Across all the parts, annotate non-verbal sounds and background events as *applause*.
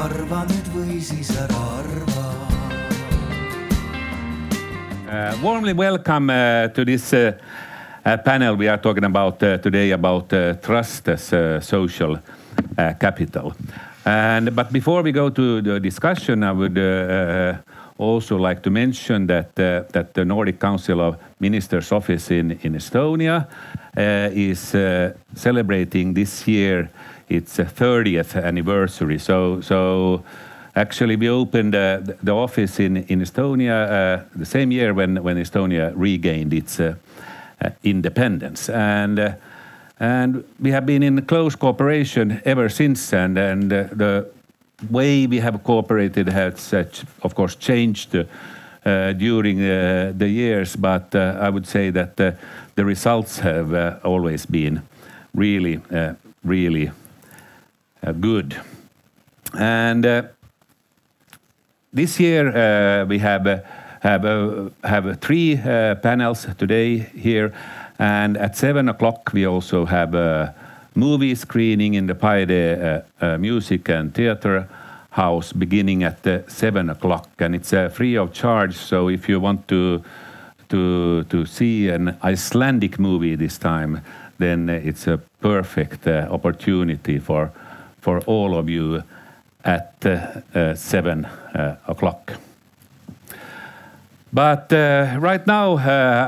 arva nüüd või siis ära arva. Uh, warmly welcome uh, to this uh, uh, panel. We are talking about uh, today about uh, trust as uh, social uh, capital. And but before we go to the discussion, I would uh, uh, also like to mention that uh, that the Nordic Council of Ministers office in in Estonia uh, is uh, celebrating this year its uh, 30th anniversary. So so. Actually, we opened uh, the- office in, in Estonia uh, the same year when, when Estonia regained its uh, uh, independence. And, uh, and we have been in close cooperation ever since. And, and uh, the way we have cooperated has, of course, changed during the years. But I would say that the results have always been really, really good. And uh, this year uh, we have uh, have uh, three uh, panels today here, and at seven o'clock we also have a movie screening in the Paide uh, uh, Music and Theatre House beginning at uh, seven o'clock, and it's uh, free of charge. So if you want to to see an Icelandic movie this time, then uh, it's a perfect uh, opportunity for for all of you at uh, uh, seven uh, o'clock. But uh, right now,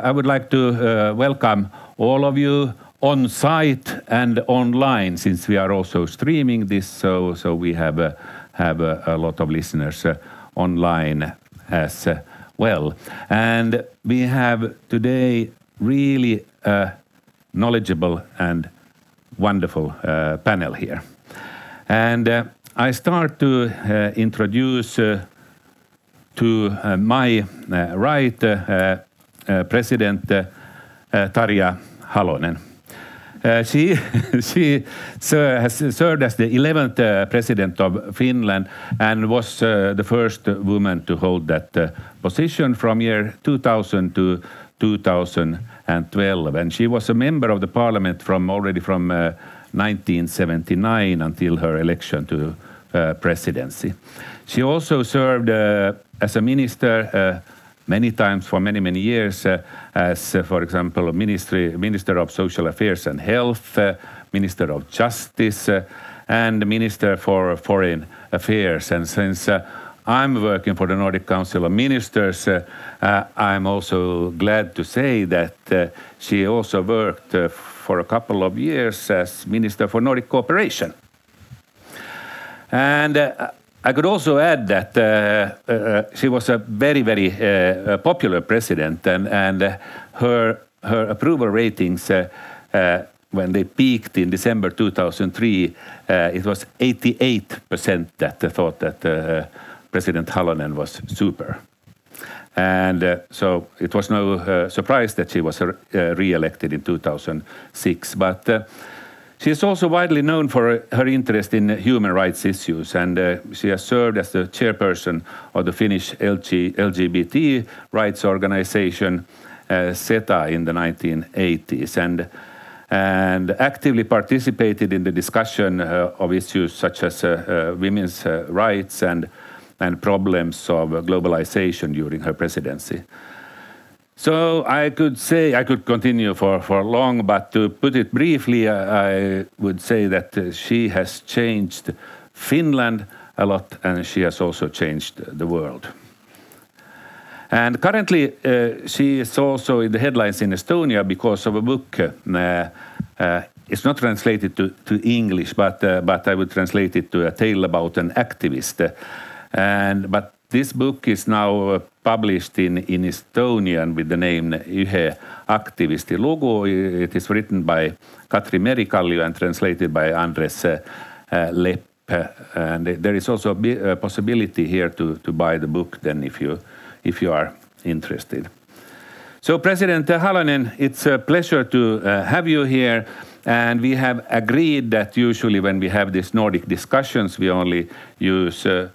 I would like to welcome all of you on site and online, since we are also streaming this. So, so we have uh, have a, a lot of listeners uh, online as uh, well, and we have today really uh, knowledgeable and wonderful panel here. And uh, I start to uh, introduce uh, to uh, my uh, right uh, President Tarja Halonen. She *laughs* has served as the 11th uh, president of Finland and was the first woman to hold that position from year 2000 to 2012 and she was a member of the parliament from already from 1979 until her election to uh, presidency. She also served uh, as a minister uh, many times for many many years uh, as uh, for example ministry minister of social affairs and health minister of justice and minister for foreign affairs and since I'm working for the Nordic Council of Ministers. Uh, I'm also glad to say that uh, she also worked uh, for a couple of years as Minister for Nordic Cooperation. And uh, I could also add that uh, uh, she was a very, very uh, popular president, and, and uh, her, her approval ratings, uh, when they peaked in December 2003, uh, it was 88% that thought that President Halonen was super. And uh, so it was no uh, surprise that she was uh, re-elected in 2006. But uh, she is also widely known for her interest in human rights issues, and uh, she has served as the chairperson of the Finnish LG, LGBT rights organization uh, SETA in the 1980s, and and actively participated in the discussion uh, of issues such as uh, uh, women's uh, rights and and problems of globalization during her presidency. So I could say I could continue for, for long, but to put it briefly, I, I would say that uh, she has changed Finland a lot, and she has also changed the world. And currently, uh, she is also in the headlines in Estonia because of a book. Uh, uh, it's not translated to, to English, but uh, but I would translate it to a tale about an activist. And but this book is now uh, published in, in Estonian with the name Ühe aktivisti lugu. It is written by Katri Merikallio and translated by Andres uh, uh, Lepp. And there is also a possibility here to, to buy the book then if you, if you are interested. So, President Halonen, it's a pleasure to uh, have you here. And we have agreed that usually when we have these Nordic discussions, we only use uh,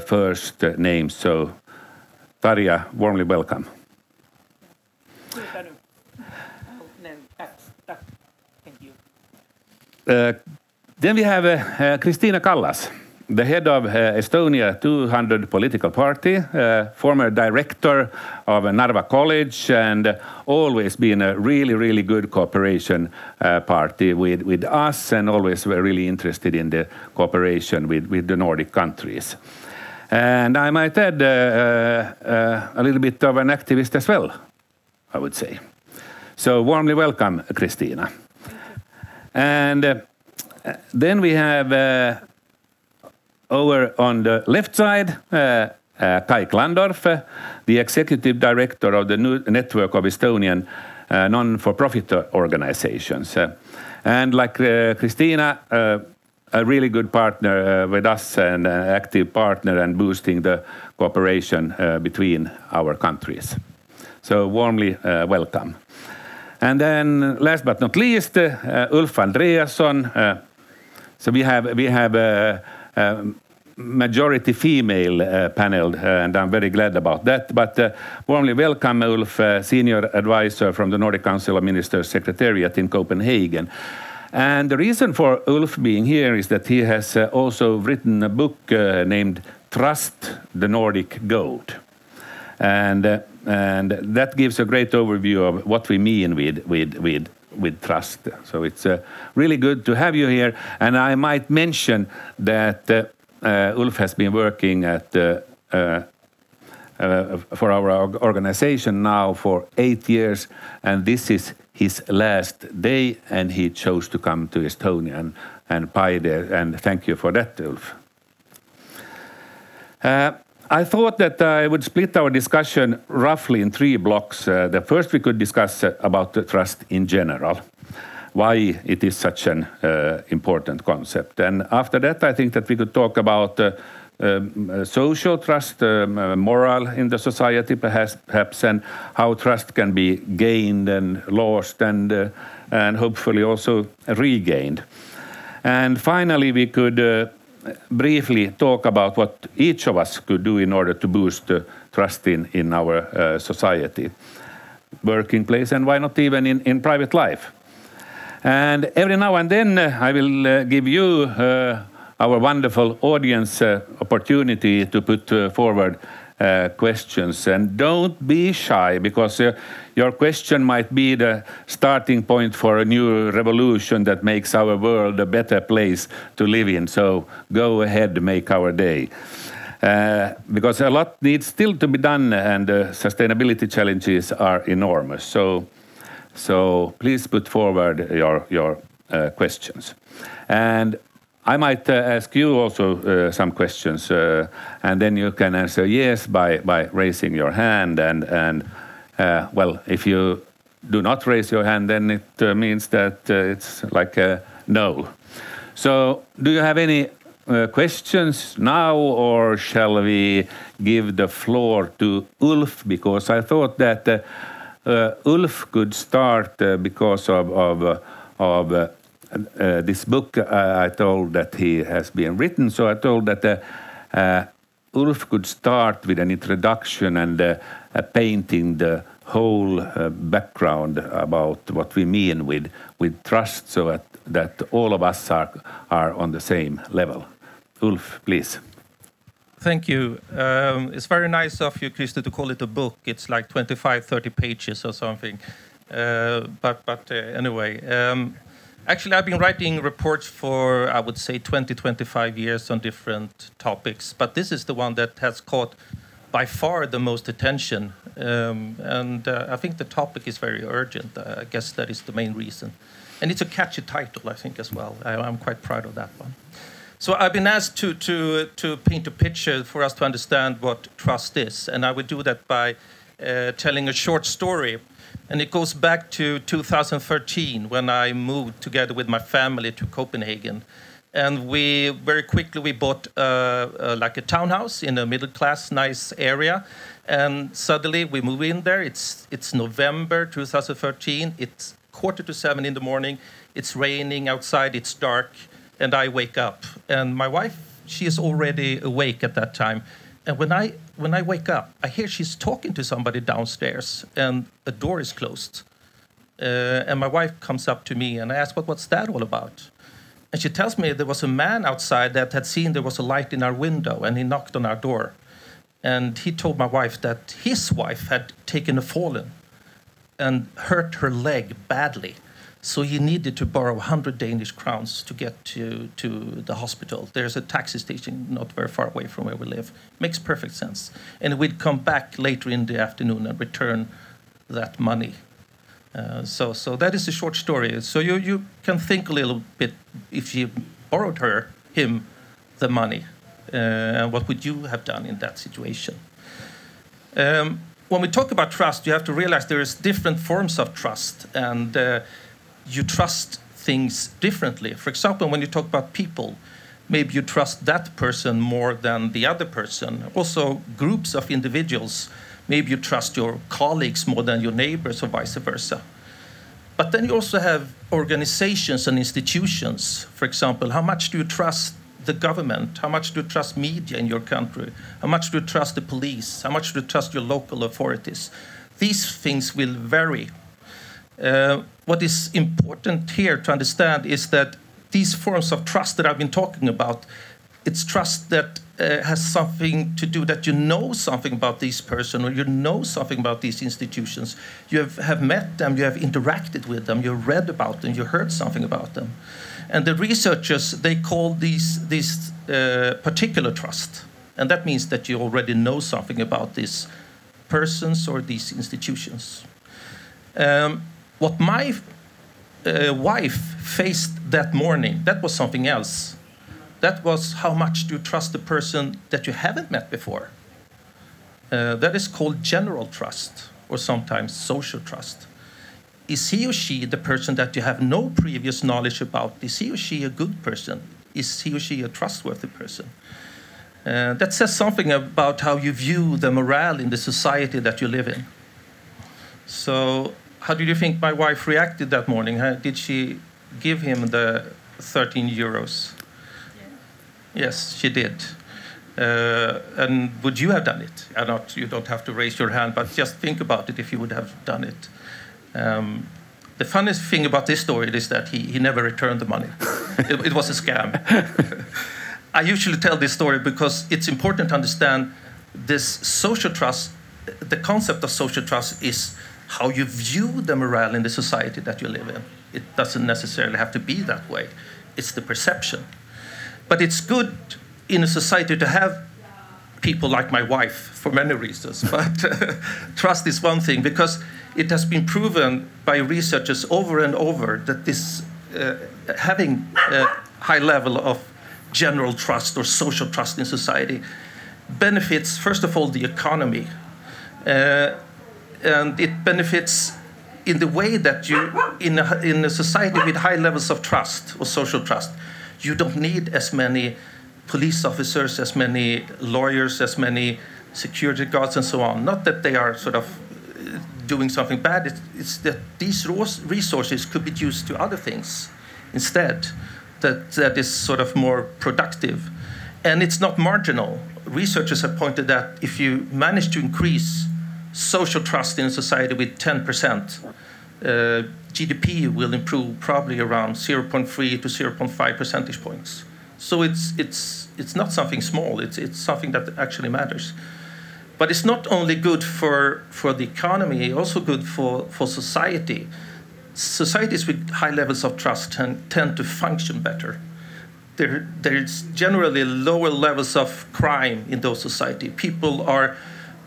first names. So, Tarja, warmly welcome. Thank you. Uh, then we have uh, uh, Kristina Kallas. The head of uh, Estonia 200 political party, uh, former director of Narva College, and always been a really, really good cooperation uh, party with, with us, and always were really interested in the cooperation with, with the Nordic countries. And I might add uh, uh, a little bit of an activist as well, I would say. So warmly welcome, Kristina. And uh, then we have uh, over on the left side, uh, uh, Kai Klandorf, uh, the executive director of the new network of Estonian uh, non-for-profit organizations. Uh, and like uh, Kristina, a really good partner with us and an active partner and boosting the cooperation between our countries. So warmly welcome. And then last but not least, Ulf Andreasson. So we have we have a majority female uh, panel, uh, and I'm very glad about that. But uh, warmly welcome Ulf, uh, senior advisor from the Nordic Council of Ministers Secretariat in Copenhagen. And the reason for Ulf being here is that he has uh, also written a book uh, named Trust the Nordic Gold. And, and that gives a great overview of what we mean with, with, with, with trust. So it's uh, really good to have you here. And I might mention that uh, Ulf has been working at uh, uh, uh, for our organization now for eight years, and this is his last day, and he chose to come to Estonia and, and Paide, and thank you for that, Ulf. Uh, I thought that I would split our discussion roughly in three blocks. Uh, the first, we could discuss uh, about trust in general, why it is such an uh, important concept. And after that, I think that we could talk about uh, um, uh, social trust, um, moral in the society, perhaps, perhaps, and how trust can be gained and lost, and and hopefully also regained. And finally, we could briefly talk about what each of us could do in order to boost uh, trust in, in our uh, society, working place, and why not even in, in private life. And every now and then, uh, I will uh, give you, uh, our wonderful audience, opportunity to put forward uh, questions. And don't be shy, because uh, your question might be the starting point for a new revolution that makes our world a better place to live in. So go ahead, make our day. Uh, because a lot needs still to be done, and sustainability challenges are enormous. So, so please put forward your your uh, questions, and I might uh, ask you also uh, some questions, uh, and then you can answer yes by by raising your hand, and and uh, well, if you do not raise your hand, then it uh, means that uh, it's like a no. So, do you have any questions now, or shall we give the floor to Ulf? Because I thought that Eh, Ulf could start uh, because of of, uh, of this book. I told that he has been written, so I told that. Ulf could start with an introduction and painting the whole uh, background about what we mean with, with trust so that, that all of us are, are on the same level. Ulf, please. Thank you. Um, it's very nice of you, Christer, to call it a book. It's like 25, 30 pages or something. Uh, but but uh, anyway, um, actually, I've been writing reports for, I would say, 20, 25 years on different topics. But this is the one that has caught by far the most attention. Um, and uh, I think the topic is very urgent. Uh, I guess that is the main reason. And it's a catchy title, I think, as well. I, I'm quite proud of that one. So I've been asked to, to, to paint a picture for us to understand what trust is, and I will do that by uh, telling a short story. And it goes back to 2013 when I moved together with my family to Copenhagen. And we very quickly we bought uh, uh, like a townhouse in a middle class, nice area. And suddenly we move in there. It's it's November 2013. It's quarter to seven in the morning. It's raining outside. It's dark and I wake up. And my wife, she is already awake at that time. And when I when I wake up, I hear she's talking to somebody downstairs, and a door is closed. Uh, and my wife comes up to me and I ask, "What what's that all about?" And she tells me there was a man outside that had seen there was a light in our window and he knocked on our door. And he told my wife that his wife had taken a fallen and hurt her leg badly. So he needed to borrow 100 Danish crowns to get to, to the hospital. There's a taxi station not very far away from where we live. Makes perfect sense. And we'd come back later in the afternoon and return that money. Uh, so, so that is a short story. So you, you can think a little bit if you borrowed her, him, the money. Uh, what would you have done in that situation? Um, when we talk about trust, you have to realize there is different forms of trust, and uh, you trust things differently. For example, when you talk about people, maybe you trust that person more than the other person. Also, groups of individuals, maybe you trust your colleagues more than your neighbors, or vice versa. But then you also have organizations and institutions. For example, how much do you trust the government? How much do you trust media in your country? How much do you trust the police? How much do you trust your local authorities? These things will vary. Uh, what is important here to understand is that these forms of trust that I've been talking about, it's trust that uh, has something to do that you know something about this person or you know something about these institutions. You have, have met them, you have interacted with them, you read about them, you heard something about them. And the researchers, they call these, these uh, particular trust. And that means that you already know something about these persons or these institutions. Um, what my uh, wife faced that morning, that was something else. That was how much do you trust the person that you haven't met before? Uh, that is called general trust, or sometimes social trust is he or she the person that you have no previous knowledge about? Is he or she a good person? Is he or she a trustworthy person? Uh, that says something about how you view the morale in the society that you live in. So, how did you think my wife reacted that morning? How, did she give him the 13 euros? Yeah. Yes, she did. Uh, and would you have done it? Not, you don't have to raise your hand, but just think about it if you would have done it. Um, the funniest thing about this story is that he, he never returned the money. *laughs* it, it was a scam. *laughs* I usually tell this story because it's important to understand this social trust. The concept of social trust is how you view the morale in the society that you live in. It doesn't necessarily have to be that way, it's the perception. But it's good in a society to have people like my wife for many reasons. *laughs* But *laughs* trust is one thing because it has been proven by researchers over and over that this uh, having a high level of general trust or social trust in society benefits, first of all, the economy. Uh, and it benefits in the way that you, in a, in a society with high levels of trust or social trust, you don't need as many police officers, as many lawyers, as many security guards, and so on. Not that they are sort of uh, doing something bad. It's, it's that these resources could be used to other things instead that, that is sort of more productive. And it's not marginal. Researchers have pointed that if you manage to increase social trust in society with 10%, uh, GDP will improve probably around 0.3 to 0.5 percentage points. So it's, it's, it's not something small, it's, it's something that actually matters. But it's not only good for, for the economy, also good for, for society. Societies with high levels of trust tend, tend to function better. There, there's generally lower levels of crime in those societies. People are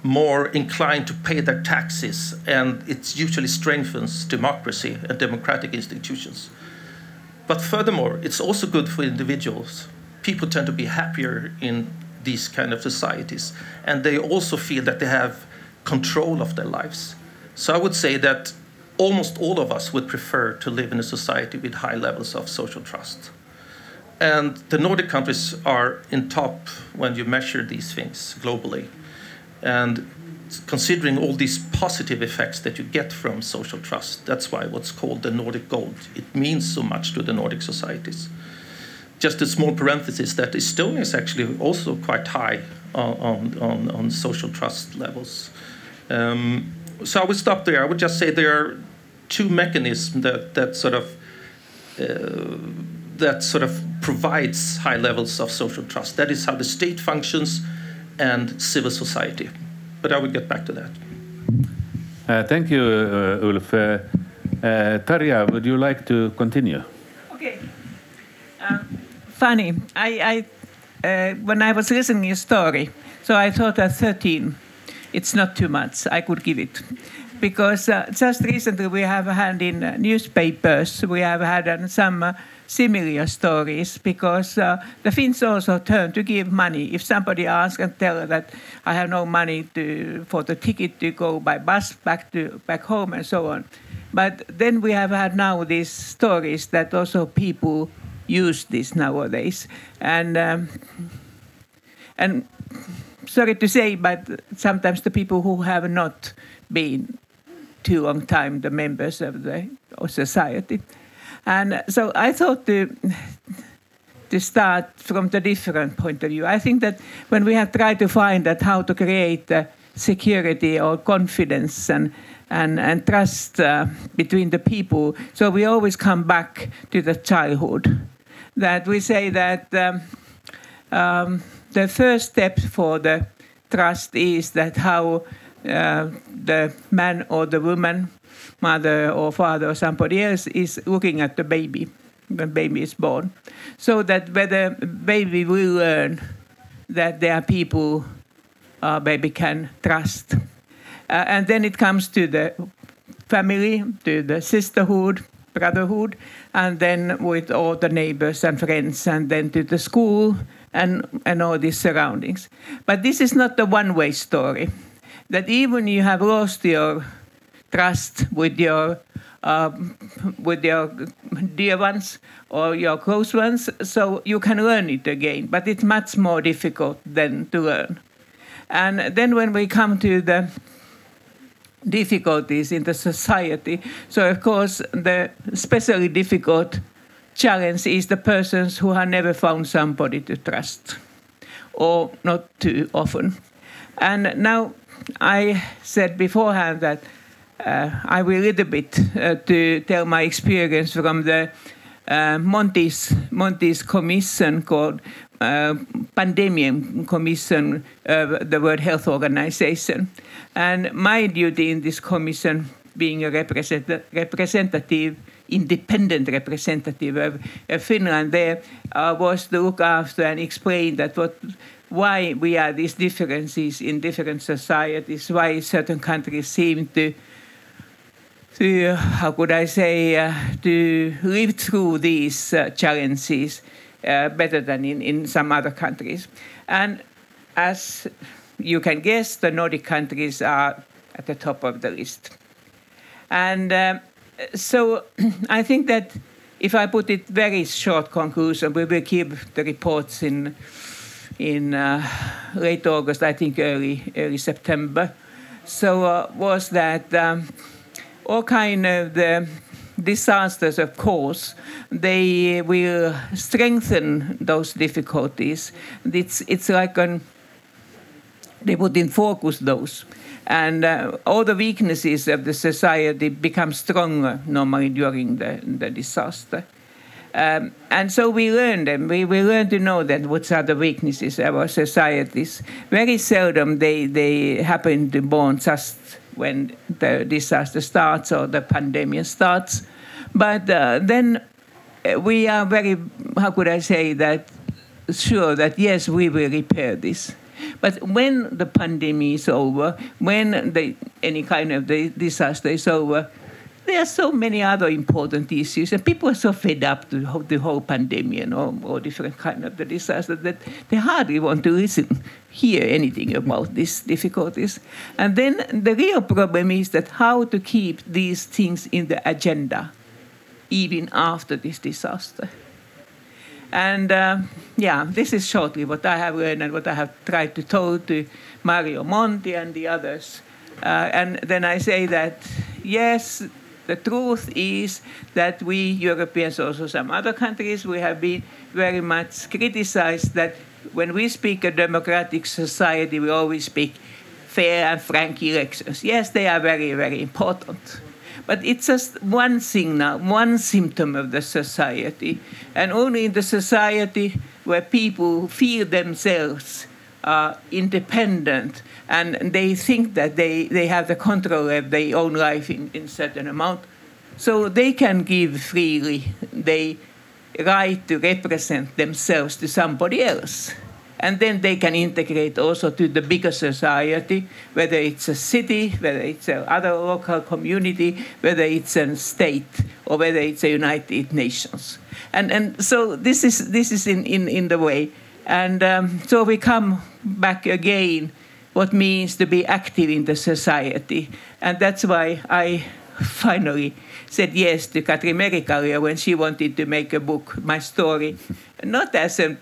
more inclined to pay their taxes, and it usually strengthens democracy and democratic institutions. But furthermore, it's also good for individuals. People tend to be happier in these kind of societies. And they also feel that they have control of their lives. So I would say that almost all of us would prefer to live in a society with high levels of social trust. And the Nordic countries are in top when you measure these things globally. And considering all these positive effects that you get from social trust, that's why what's called the Nordic Gold. It means so much to the Nordic societies just a small parenthesis that Estonia is actually also quite high on, on, on social trust levels. Um, so I would stop there. I would just say there are two mechanisms that, that sort of uh, that sort of provides high levels of social trust. That is how the state functions and civil society. But I will get back to that. Uh, thank you, uh, Ulf. Uh, uh, Tarja, would you like to continue? Okay. Um, funny. I, I uh, when I was listening to your story, so I thought at 13, it's not too much. I could give it. Because uh, just recently we have had in uh, newspapers, we have had uh, some uh, similar stories because uh, the Finns also turn to give money. If somebody asks and tell that I have no money to, for the ticket to go by bus back to back home and so on. But then we have had now these stories that also people use this nowadays. And um, and sorry to say, but sometimes the people who have not been too long time the members of the of society. And so I thought to to start from the different point of view. I think that when we have tried to find that how to create uh, security or confidence and and, and trust uh, between the people, so we always come back to the childhood. That we say that um, um, the first step for the trust is that how uh, the man or the woman, mother or father or somebody else is looking at the baby when baby is born, so that whether baby will learn that there are people uh, baby can trust, uh, and then it comes to the family, to the sisterhood, brotherhood, and then with all the neighbors and friends, and then to the school and, and all these surroundings. But this is not the one way story. That even you have lost your trust with your um, with your dear ones or your close ones, so you can learn it again. But it's much more difficult than to learn. And then when we come to the difficulties in the society, so of course the especially difficult challenge is the persons who have never found somebody to trust or not too often. And now I said beforehand that uh, I will a little bit uh, to tell my experience from the uh, Monti's, Monti's commission called uh, Pandemic Commission, the World Health Organization. And my duty in this commission, being a represent- representative independent representative of, of Finland there uh, was to look after and explain that what why we have these differences in different societies, why certain countries seem to to how could I say uh, to live through these uh, challenges uh, better than in, in some other countries. And as you can guess, the Nordic countries are at the top of the list. And um, so *clears throat* I think that if I put it very short conclusion, we will keep the reports in in uh, late August, I think early early September. So uh, was that um, all kind of the disasters, of course, they will strengthen those difficulties. It's it's like an they put in focus those and uh, all the weaknesses of the society become stronger normally during the, the disaster. Um, and so we learn them. We, we learn to know that what are the weaknesses of our societies. Very seldom they, they happen to born just when the disaster starts or the pandemic starts. But uh, then uh, we are very, how could I say that, sure that yes, we will repair this. But when the pandemic is over, when the, any kind of the disaster is over, there are so many other important issues, and people are so fed up to the whole pandemic and all, all different kind of the disaster that they hardly want to listen, hear anything about these difficulties. And then the real problem is that how to keep these things in the agenda, even after this disaster. And uh, yeah, this is shortly what I have learned and what I have tried to tell to Mario Monti and the others. Uh, and then I say that yes, the truth is that we Europeans, also some other countries, we have been very much criticized that when we speak a democratic society, we always speak fair and frank elections. Yes, they are very, very important. But it's just one signal, one symptom of the society. And only in the society where people feel themselves uh, independent and they think that they, they have the control of their own life in, in certain amount, so they can give freely. They right to represent themselves to somebody else. And then they can integrate also to the bigger society, whether it's a city, whether it's a other local community, whether it's a state, or whether it's a United Nations. And, and so this is, this is in, in, in the way. And um, so we come back again what means to be active in the society. And that's why I finally said yes to Katri Merikallio when she wanted to make a book, my story, not as a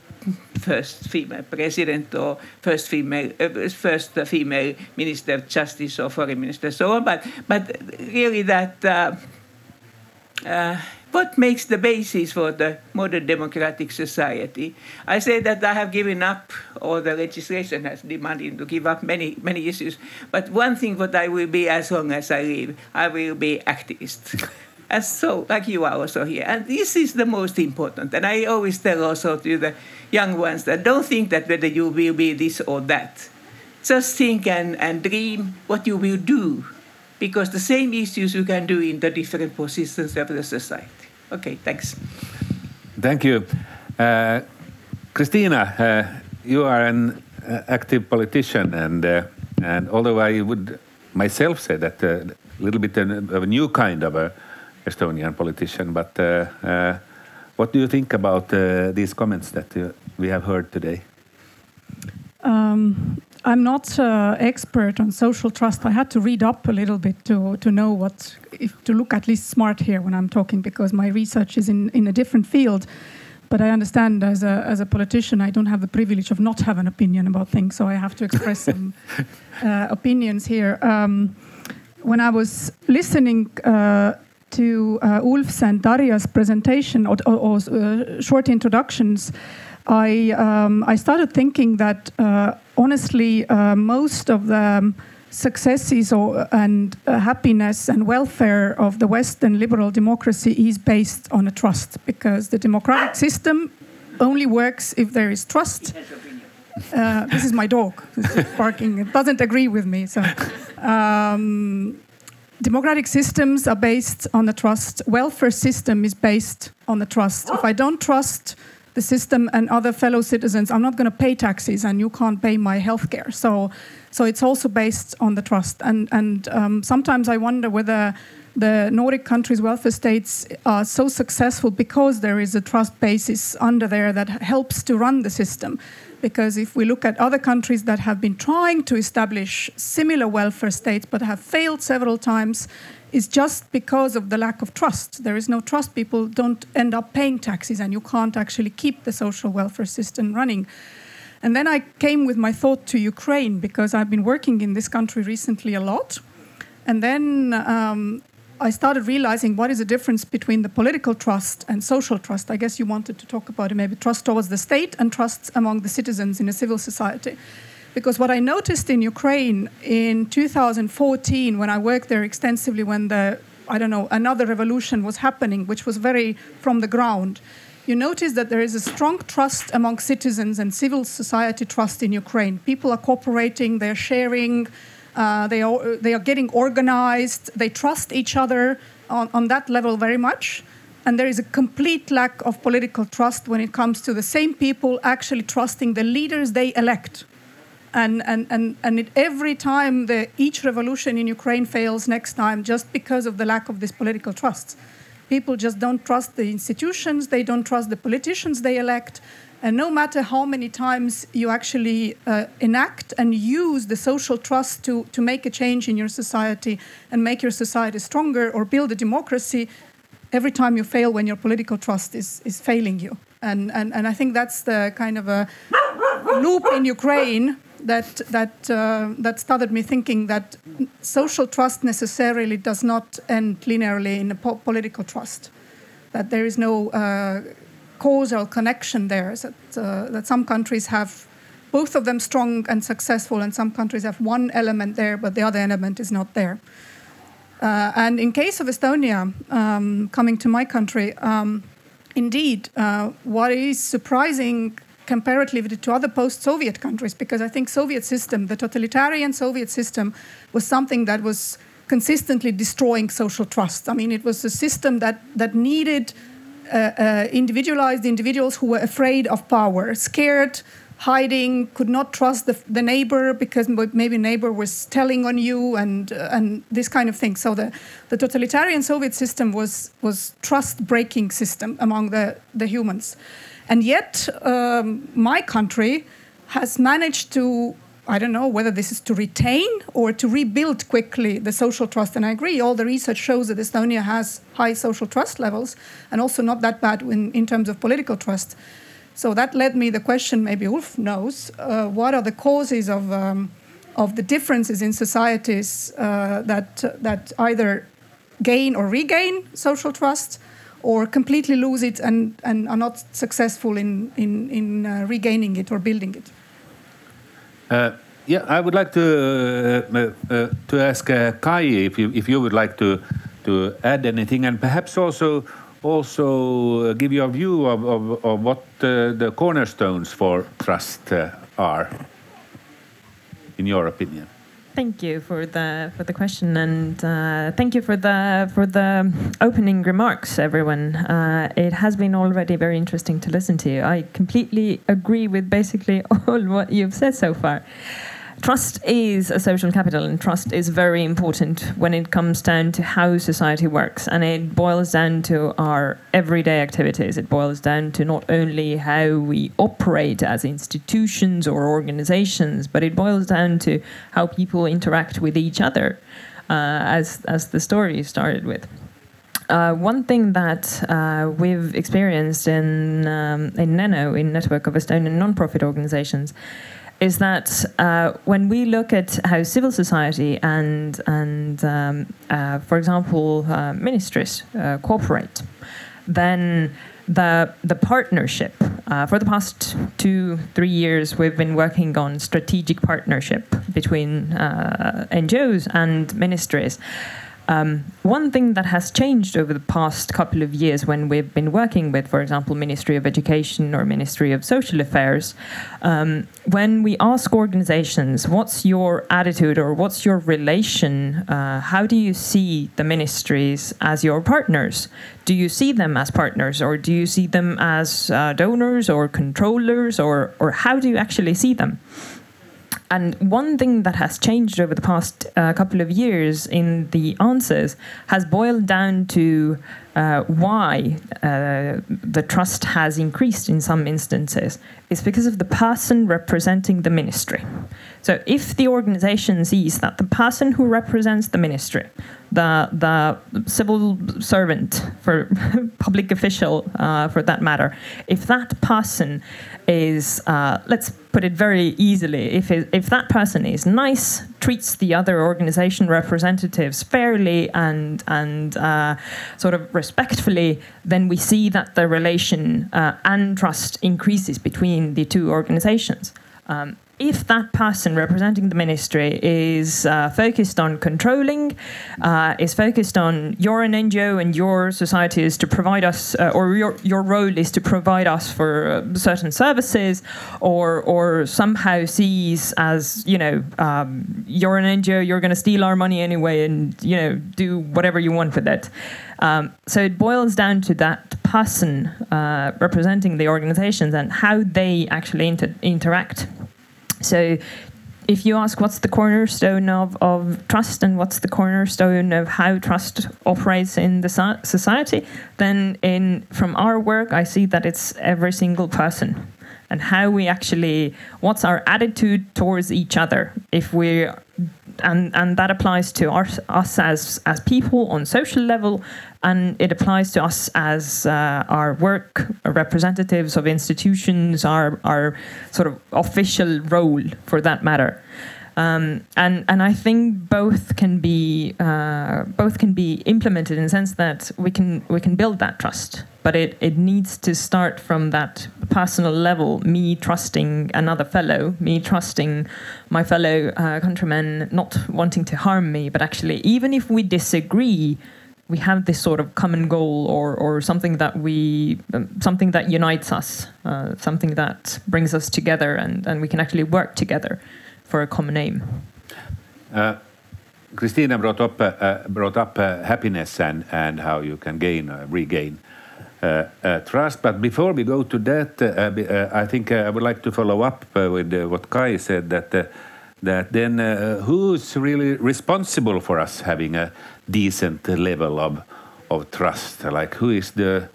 first female president or first female uh, first female minister of justice or foreign minister so on but but really that uh, uh, what makes the basis for the modern democratic society? I say that I have given up, or the legislation has demanded to give up many, many issues. But one thing what I will be as long as I live, I will be activist. *laughs* and so, like you are also here. And this is the most important. And I always tell also to the young ones that don't think that whether you will be this or that. Just think and, and dream what you will do because the same issues you can do in the different positions of the society. Okay, thanks. Thank you. Uh, Kristina, uh, you are an uh, active politician, and, uh, and although I would myself say that uh, a little bit of a new kind of a Estonian politician, but uh, what do you think about these comments that we have heard today? Um, I'm not uh, expert on social trust. I had to read up a little bit to to know what if, to look at least smart here when I'm talking because my research is in in a different field. But I understand as a as a politician, I don't have the privilege of not have an opinion about things, so I have to express some *laughs* uh, opinions here. Um, when I was listening. Uh, to uh, Ulf's and Tarja's presentation or, or, or uh, short introductions, I um, I started thinking that uh, honestly, uh, most of the um, successes or, and uh, happiness and welfare of the Western liberal democracy is based on a trust, because the democratic system only works if there is trust. Uh, this is my dog barking. It doesn't agree with me. So, um, democratic systems are based on the trust. Welfare system is based on the trust. If I don't trust the system and other fellow citizens, I'm not going to pay taxes and you can't pay my health care. So, so it's also based on the trust. And, and um, sometimes I wonder whether the Nordic countries' welfare states are so successful because there is a trust basis under there that helps to run the system. Because if we look at other countries that have been trying to establish similar welfare states but have failed several times, it's just because of the lack of trust. There is no trust. People don't end up paying taxes, and you can't actually keep the social welfare system running. And then I came with my thought to Ukraine because I've been working in this country recently a lot. And then um, I started realizing what is the difference between the political trust and social trust. I guess you wanted to talk about it, maybe trust towards the state and trust among the citizens in a civil society. Because what I noticed in Ukraine in 2014, when I worked there extensively, when the, I don't know, another revolution was happening, which was very from the ground, you notice that there is a strong trust among citizens and civil society trust in Ukraine. People are cooperating, they're sharing, uh, they, are, they are getting organized, they trust each other on, on that level very much. And there is a complete lack of political trust when it comes to the same people actually trusting the leaders they elect and and and, and it, every time the each revolution in Ukraine fails next time just because of the lack of this political trust. People just don't trust the institutions, they don't trust the politicians they elect, and no matter how many times you actually uh, enact and use the social trust to, to make a change in your society and make your society stronger or build a democracy, every time you fail when your political trust is, is failing you. And, and, and I think that's the kind of a loop in Ukraine that that uh, that started me thinking that social trust necessarily does not end linearly in a po political trust. That there is no uh, causal connection there. That uh, that some countries have both of them strong and successful, and some countries have one element there, but the other element is not there. Uh, and in case of Estonia, um, coming to my country, um, indeed, uh, what is surprising comparatively to other post-Soviet countries, because I think Soviet system, the totalitarian Soviet system, was something that was consistently destroying social trust. I mean, it was a system that that needed uh, uh, individualized individuals who were afraid of power, scared, hiding, could not trust the, the neighbor because maybe neighbor was telling on you and uh, and this kind of thing. So the, the totalitarian Soviet system was was trust breaking system among the, the humans, and yet um, my country has managed to I don't know whether this is to retain or to rebuild quickly the social trust. And I agree, all the research shows that Estonia has high social trust levels and also not that bad in, in terms of political trust. So that led me the question, maybe Ulf knows, uh, what are the causes of, um, of the differences in societies uh, that, that either gain or regain social trust or completely lose it and, and are not successful in, in, in uh, regaining it or building it? Uh, yeah, I would like to uh, uh, to ask Kai if you if you would like to to add anything, and perhaps also also give your view of, of, of what the cornerstones for trust are, in your opinion. Thank you for the for the question, and uh, thank you for the for the opening remarks, everyone. Uh, it has been already very interesting to listen to. You. I completely agree with basically *laughs* all what you've said so far. Trust is a social capital, and trust is very important when it comes down to how society works. And it boils down to our everyday activities. It boils down to not only how we operate as institutions or organizations, but it boils down to how people interact with each other, uh, as, as the story started with. Uh, one thing that uh, we've experienced in um, in NENO, in Network of Estonian Non-Profit Organizations, is that uh, when we look at how civil society and and um, uh, for example uh, ministries uh, cooperate, then the the partnership uh, for the past two three years we've been working on strategic partnership between uh, NGOs and ministries um, one thing that has changed over the past couple of years when we've been working with, for example, Ministry of Education or Ministry of Social Affairs, um, when we ask organizations, what's your attitude or what's your relation? Uh, how do you see the ministries as your partners? Do you see them as partners or do you see them as uh, donors or controllers or, or how do you actually see them? And one thing that has changed over the past uh, couple of years in the answers has boiled down to uh, why uh, the trust has increased in some instances. It's because of the person representing the ministry. So if the organization sees that the person who represents the ministry, the the civil servant for *laughs* public official uh, for that matter, if that person is uh, let's put it very easily, if it, if that person is nice, treats the other organization representatives fairly and and uh, sort of respectfully, then we see that the relation uh, and trust increases between the two organizations. Um, if that person representing the ministry is uh, focused on controlling, uh, is focused on you're an NGO and your society is to provide us, uh, or your, your role is to provide us for uh, certain services, or or somehow sees as you know um, you're an NGO, you're going to steal our money anyway, and you know do whatever you want with it. Um, so it boils down to that person uh, representing the organizations and how they actually inter- interact. So if you ask what's the cornerstone of, of trust and what's the cornerstone of how trust operates in the so- society, then in from our work I see that it's every single person and how we actually what's our attitude towards each other. If we and and that applies to our, us as as people on social level and it applies to us as uh, our work representatives of institutions our our sort of official role for that matter Um, and and I think both can be uh, both can be implemented in the sense that we can we can build that trust, but it, it needs to start from that personal level. Me trusting another fellow, me trusting my fellow uh, countrymen, not wanting to harm me, but actually even if we disagree, we have this sort of common goal or or something that we um, something that unites us, uh, something that brings us together, and and we can actually work together for a common aim. Uh, Kristina brought up uh, uh, brought up uh, happiness and and how you can gain uh, regain uh, trust. But before we go to that, I think I would like to follow up with what Kai said that. That then who's really responsible for us having a decent level of of trust like who is the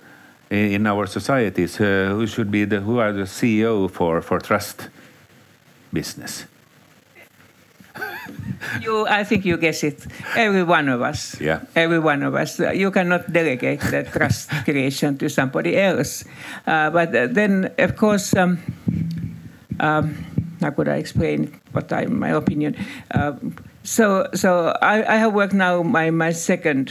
in our societies who should be the who are the ceo for for trust business *laughs* You, I think you guess it. Every one of us. Yeah. Every one of us. Uh, You cannot delegate the trust *laughs* creation to somebody else. Uh, but uh, then, of course, um, um, how could I explain what I, my opinion? Um, so, so I, I have worked now my, my second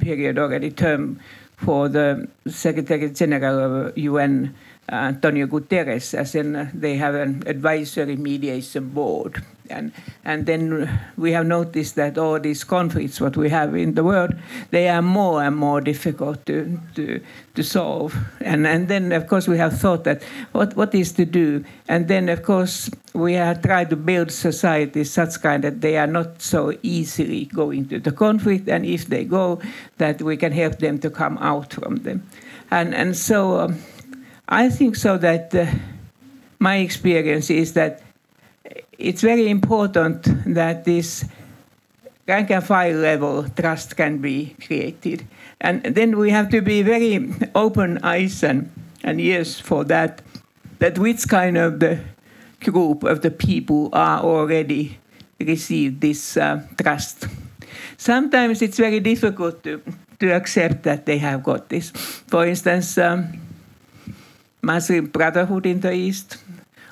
period already term for the Secretary General of UN, uh, Antonio Guterres, as in uh, they have an advisory mediation board. And, and then we have noticed that all these conflicts, what we have in the world, they are more and more difficult to, to, to solve. And, and then, of course, we have thought that what, what is to do? And then, of course, we have tried to build societies such kind that they are not so easily going to the conflict. And if they go, that we can help them to come out from them. And, and so um, I think so that uh, my experience is that it's very important that this rank and file level trust can be created. And then we have to be very open eyes and, and ears for that, that which kind of the group of the people are already receive this uh, trust. Sometimes it's very difficult to, to accept that they have got this. For instance, um, Muslim Brotherhood in the East,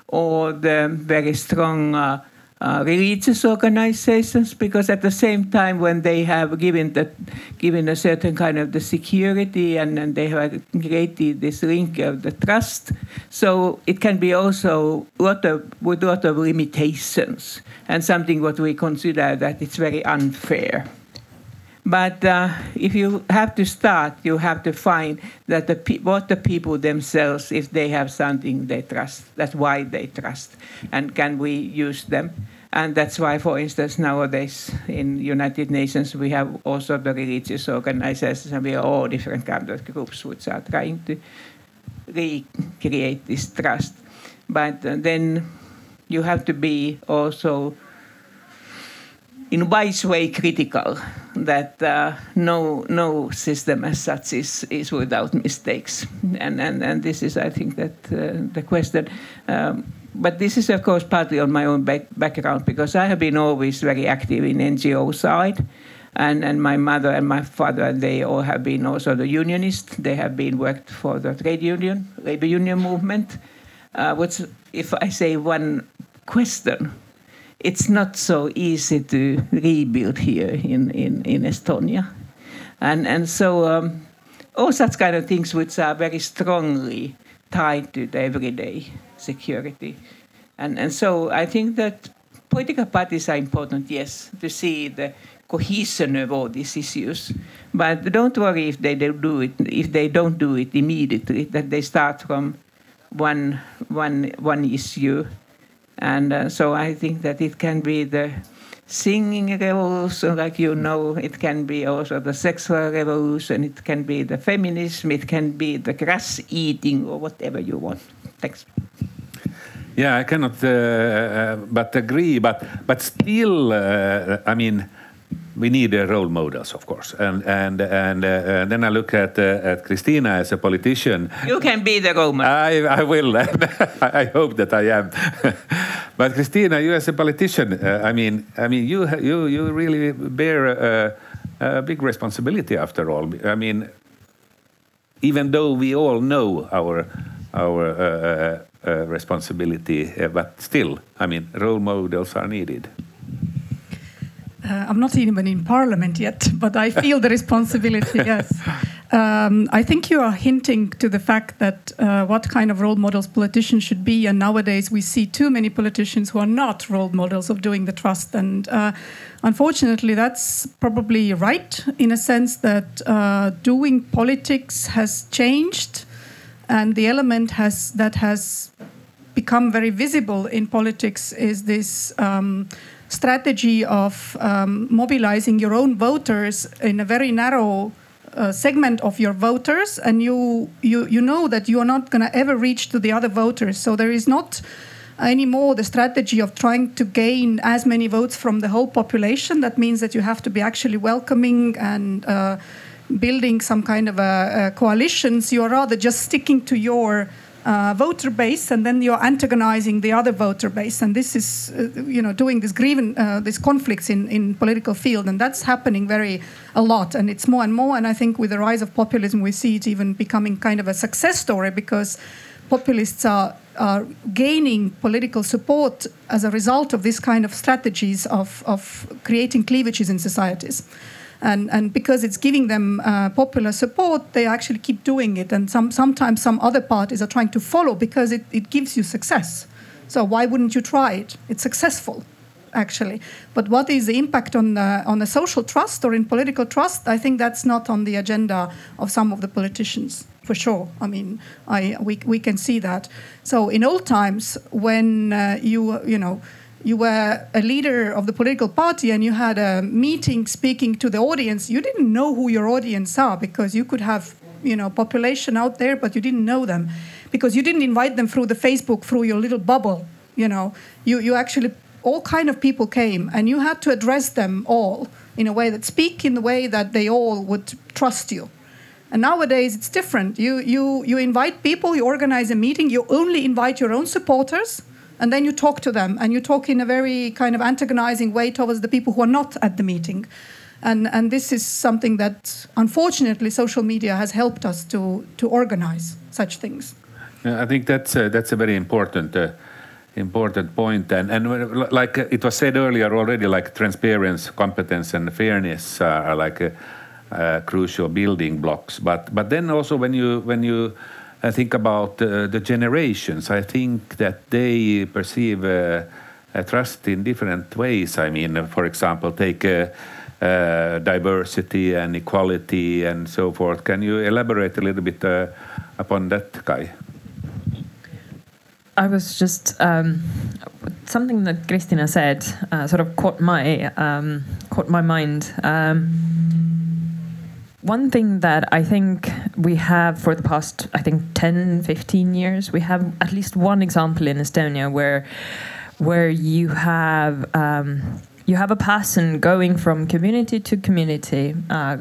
or the very strong uh, uh, religious organizations, because at the same time, when they have given the, given a certain kind of the security and, and they have created this link of the trust, so it can be also lot of with lot of limitations and something what we consider that it's very unfair. But uh, if you have to start, you have to find that the pe- what the people themselves, if they have something they trust, that's why they trust, and can we use them? And that's why, for instance, nowadays in United Nations we have also the religious organizations, and we are all different kinds of groups which are trying to recreate this trust. But uh, then you have to be also in wise way critical that uh, no no system as such is, is without mistakes. And, and and this is I think that uh, the question. Um, but this is of course partly on my own back, background because I have been always very active in NGO side. And, and my mother and my father they all have been also the unionists. They have been worked for the trade union labor union movement. Uh, if I say one question it's not so easy to rebuild here in, in, in Estonia. And, and so um, all such kind of things which are very strongly tied to the everyday security. And, and so I think that political parties are important, yes, to see the cohesion of all these issues. But don't worry if they don't do it, if they don't do it immediately, that they start from one, one, one issue and uh, so I think that it can be the singing revolution, like you know, it can be also the sexual revolution, it can be the feminism, it can be the grass eating, or whatever you want. Thanks. Yeah, I cannot uh, uh, but agree. But but still, uh, I mean, we need uh, role models, of course. And and and uh, then I look at uh, at Kristina as a politician. You can be the Roman. I I will. *laughs* I hope that I am. *laughs* but Kristina, you as a politician, uh, I mean, I mean, you you you really bear a, a big responsibility after all. I mean, even though we all know our our uh, uh, responsibility. But still, I mean, role models are needed. Uh, I'm not even in parliament yet, *laughs* but I feel the responsibility, *laughs* yes. Um, I think you are hinting to the fact that uh, what kind of role models politicians should be, and nowadays we see too many politicians who are not role models of doing the trust. And uh, unfortunately, that's probably right in a sense that uh, doing politics has changed, and the element has that has become very visible in politics is this. Um, strategy of um, mobilizing your own voters in a very narrow uh, segment of your voters, and you you you know that you are not going to ever reach to the other voters. So there is not anymore the strategy of trying to gain as many votes from the whole population. That means that you have to be actually welcoming and uh, building some kind of a, a coalitions. You are rather just sticking to your uh, voter base, and then you're antagonizing the other voter base, and this is, uh, you know, doing this grievance, uh, these conflicts in in political field, and that's happening very a lot, and it's more and more. And I think with the rise of populism, we see it even becoming kind of a success story because populists are are gaining political support as a result of this kind of strategies of of creating cleavages in societies and and because it's giving them uh, popular support, they actually keep doing it. And some sometimes some other parties are trying to follow because it, it gives you success. So why wouldn't you try it? It's successful, actually. But what is the impact on the on the social trust or in political trust? I think that's not on the agenda of some of the politicians for sure. I mean, I we we can see that. So in old times, when uh, you you know you were a leader of the political party and you had a meeting speaking to the audience, you didn't know who your audience are because you could have, you know, population out there, but you didn't know them because you didn't invite them through the Facebook, through your little bubble. You know, you you actually all kind of people came and you had to address them all in a way that speak in the way that they all would trust you. And nowadays it's different. You you you invite people, you organize a meeting, you only invite your own supporters and then you talk to them and you talk in a very kind of antagonizing way towards the people who are not at the meeting. And and this is something that unfortunately social media has helped us to to organize such things. Yeah, i think that's a, that's a very important uh, important point. And and like it was said earlier already like transparency competence and fairness are like crucial building blocks. But but then also when you when you I think about uh, the generations. I think that they perceive uh, trust in different ways. I mean, for example, take uh, uh, diversity and equality and so forth. Can you elaborate a little bit uh, upon that, Kai? I was just um, something that Kristina said uh, sort of caught my um, caught my mind. Um, one thing that I think we have for the past, I think 10, 15 years, we have at least one example in Estonia where where you have um, you have a person going from community to community, uh,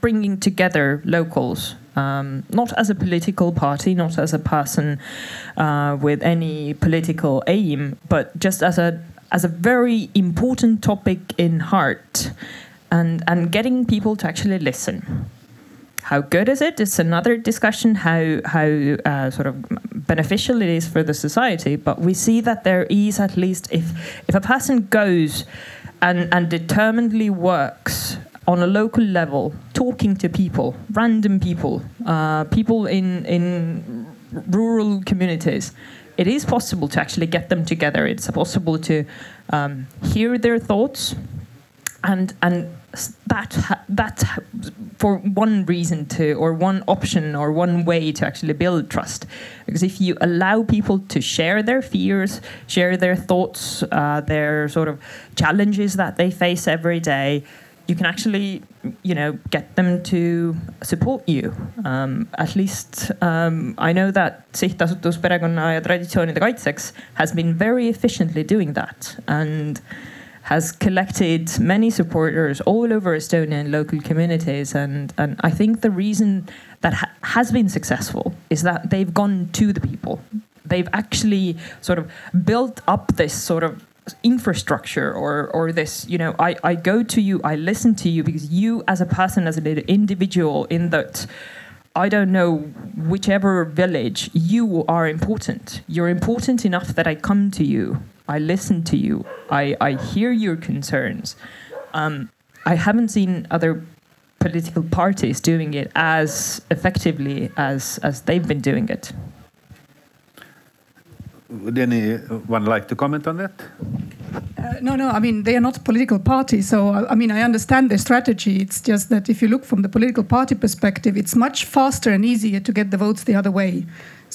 bringing together locals, um, not as a political party, not as a person uh, with any political aim, but just as a as a very important topic in heart and and getting people to actually listen. How good is it? It's another discussion. How how uh, sort of beneficial it is for the society. But we see that there is at least if if a person goes and and determinedly works on a local level, talking to people, random people, uh, people in in rural communities, it is possible to actually get them together. It's possible to um, hear their thoughts, and and that that's for one reason to or one option or one way to actually build trust. Because if you allow people to share their fears share their thoughts uh, their sort of challenges that they face every day you can actually you know get them to support you. Um, at least um, I know that sihtasutus perekonna ja traditsioonide kaitseks has been very efficiently doing that. And has collected many supporters all over Estonia and local communities. And, and I think the reason that ha has been successful is that they've gone to the people. They've actually sort of built up this sort of infrastructure or or this you know I, I go to you i listen to you because you as a person as an individual in that I don't know whichever village, you are important. You're important enough that I come to you, I listen to you, I, I hear your concerns. Um, I haven't seen other political parties doing it as effectively as, as they've been doing it. Would anyone like to comment on that? Uh, no, no. I mean, they are not political parties. So, I mean, I understand their strategy. It's just that if you look from the political party perspective, it's much faster and easier to get the votes the other way.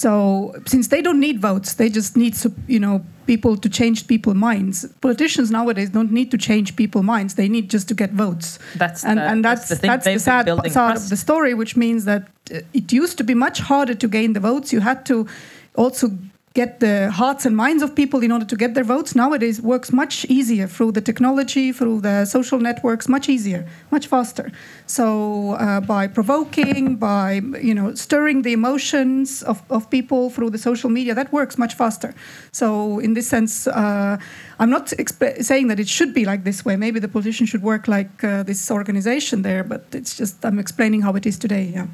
So, since they don't need votes, they just need, you know, people to change people's minds. Politicians nowadays don't need to change people's minds. They need just to get votes. That's and, the, and that's that's the, that's the sad side of the story, which means that uh, it used to be much harder to gain the votes. You had to also get the hearts and minds of people in order to get their votes. Nowadays works much easier through the technology through the social networks much easier much faster. So uh, by provoking by you know stirring the emotions of, of people through the social media that works much faster. So in this sense uh, i'm not saying that it should be like this way. Maybe the politician should work like uh, this organization there but it's just i'm explaining how it is today yeah.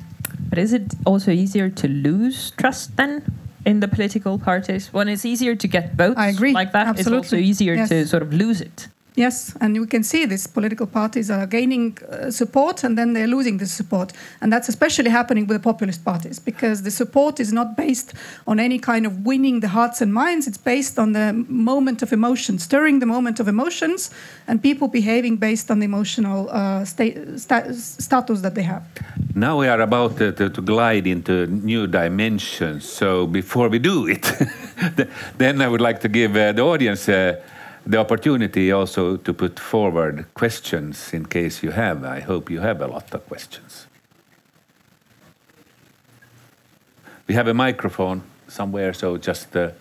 But is it also easier to lose trust then in the political parties when it's easier to get votes I agree. like that Absolutely. it's also easier yes. to sort of lose it Yes, and we can see these political parties are gaining uh, support and then they're losing this support. And that's especially happening with the populist parties because the support is not based on any kind of winning the hearts and minds. It's based on the moment of emotion, stirring the moment of emotions, and people behaving based on the emotional uh, sta- sta- status that they have. Now we are about to, to, to glide into new dimensions. So before we do it, *laughs* then I would like to give uh, the audience uh, the opportunity also to put forward questions in case you have. I hope you have a lot of questions. We have a microphone somewhere, so just uh,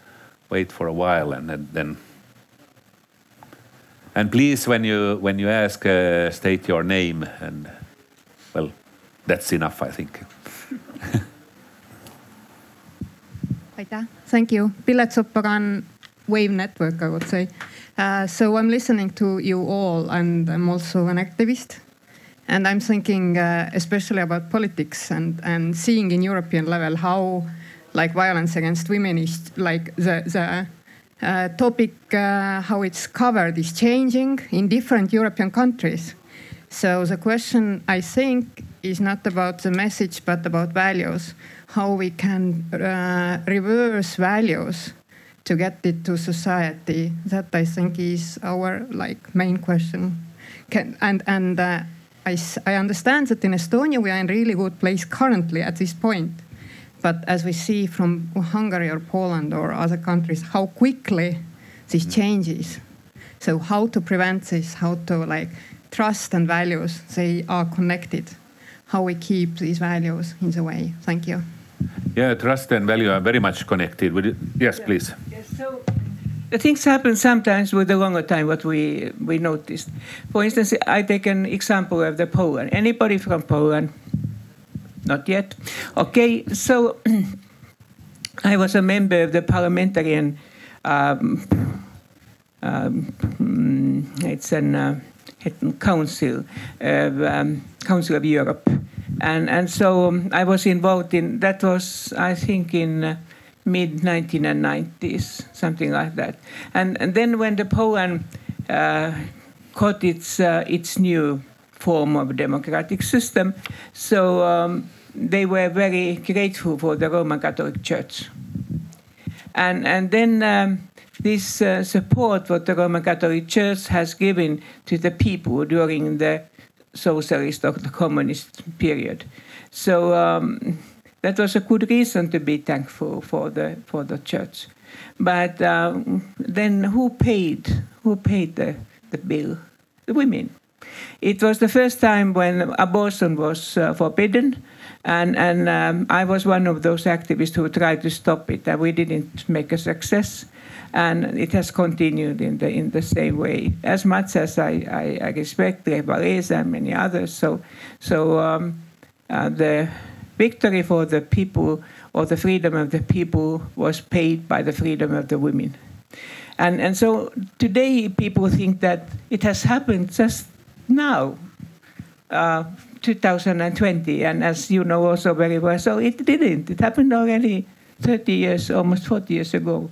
wait for a while and, and, then. And please, when you when you ask, uh, state your name and well, that's enough, I think. *laughs* Thank you. Pilet Sopagan Wave Network, I would say. Uh, so I'm listening to you all, and I'm also an activist. And I'm thinking uh, especially about politics and, and seeing in European level how like violence against women is like the, the uh, topic, uh, how it's covered is changing in different European countries. So the question I think is not about the message, but about values, how we can uh, reverse values to get it to society. That I think is our like main question. Can, and and uh, I, I understand that in Estonia we are in really good place currently at this point. But as we see from Hungary or Poland or other countries, how quickly this mm. changes. So how to prevent this? How to like trust and values? They are connected. How we keep these values in the way. Thank you. Yeah, trust and value are very much connected. Would you, yes, yeah. please. Yes, so the things happen sometimes with a longer time. What we we noticed, for instance, I take an example of the Poland. Anybody from Poland? Not yet. Okay, so *clears throat* I was a member of the parliamentarian. Um, um, it's an uh, council of um, Council of Europe and and so um, I was involved in that was I think in uh, mid 1990s something like that. And and then when the Poland uh, got its uh, its new form of democratic system so um, they were very grateful for the Roman Catholic Church. And and then um, this uh, support what the Roman Catholic Church has given to the people during the socialist or the communist period. So um, that was a good reason to be thankful for the for the church. But um, then who paid who paid the, the bill? The women. It was the first time when abortion was uh, forbidden, and and um, I was one of those activists who tried to stop it, and we didn't make a success and it has continued in the in the same way. As much as I, I, I respect Walesa and many others, so so um, uh, the victory for the people or the freedom of the people was paid by the freedom of the women. And and so today people think that it has happened just now. Uh, 2020, and as you know also very well, so it didn't. It happened already 30 years, almost 40 years ago.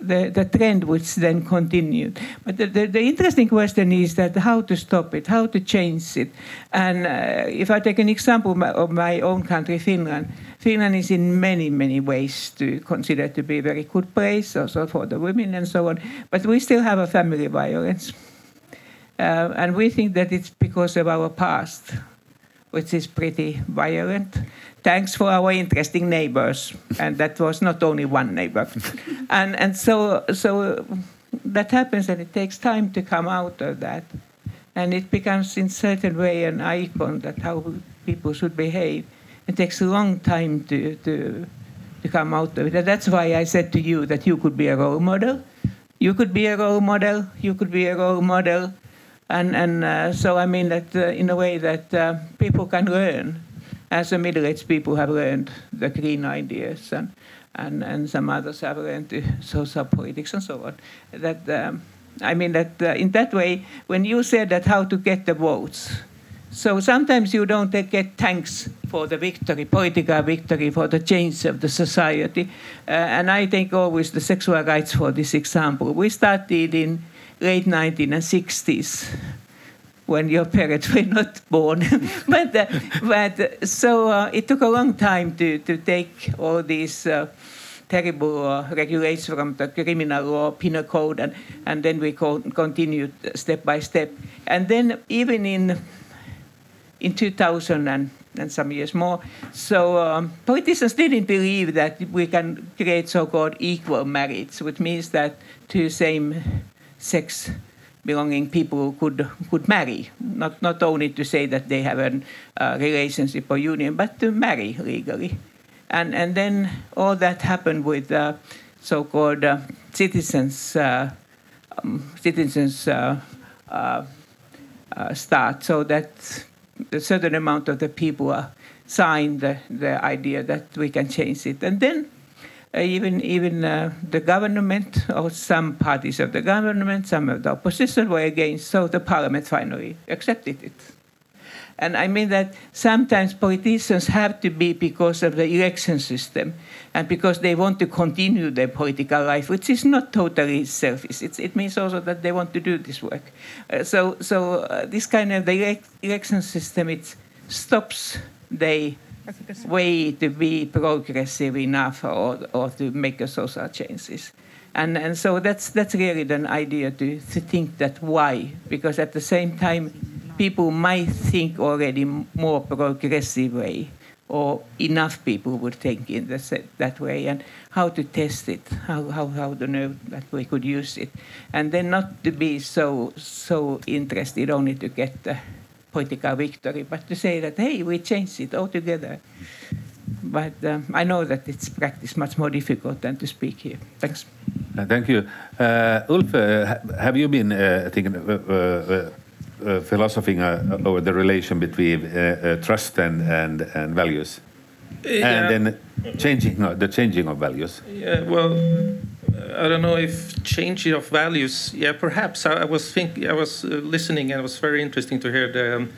The, the trend which then continued. But the, the, the interesting question is that how to stop it, how to change it. And uh, if I take an example of my, own country, Finland, Finland is in many, many ways to consider to be a very good place also for the women and so on. But we still have a family violence. Uh, and we think that it's because of our past, which is pretty violent. Thanks for our interesting neighbors, and that was not only one neighbor. *laughs* and and so so that happens, and it takes time to come out of that, and it becomes in certain way an icon that how people should behave. It takes a long time to to to come out of it, and that's why I said to you that you could be a role model. You could be a role model. You could be a role model and and uh, so I mean that uh, in a way that uh, people can learn, as the middle-aged people have learned the green ideas, and and, and some others have learned the social politics and so on. That um, I mean that uh, in that way, when you said that how to get the votes. So sometimes you don't get thanks for the victory, political victory, for the change of the society. Uh, and I take always the sexual rights for this example. We started in late 1960s when your parents *laughs* were not born. *laughs* but uh, but so uh, it took a long time to, to take all these uh, terrible uh, regulations from the criminal law, penal code, and, and then we co- continued step by step. And then even in in 2000 and, and some years more, so um, politicians didn't believe that we can create so-called equal marriage, which means that two same sex belonging people could could marry, not not only to say that they have a uh, relationship or union, but to marry legally, and and then all that happened with uh, so-called uh, citizens uh, um, citizens uh, uh, start, so that a certain amount of the people signed the, the idea that we can change it, and then even even uh, the government or some parties of the government, some of the opposition were against, so the parliament finally accepted it. And I mean that sometimes politicians have to be because of the election system and because they want to continue their political life, which is not totally selfish. It's, it means also that they want to do this work. Uh, so so uh, this kind of the election system, it stops they way to be progressive enough or, or to make a social changes. And, and so that's, that's really the idea to, to think that why, because at the same time, people might think already more progressive way, or enough people would think in the, that way, and how to test it, how, how, how to know that we could use it, and then not to be so so interested only to get the political victory, but to say that, hey, we changed it altogether. But um, I know that it's practice much more difficult than to speak here. Thanks. Uh, thank you. Uh, Ulf, uh, have you been uh, thinking, uh, uh, philosophizing over the relation between trust and, and, and values? Yeah. And then changing the changing of values. Yeah, well, I don't know if change of values. Yeah, perhaps. I, I was thinking. I was uh, listening, and it was very interesting to hear the um,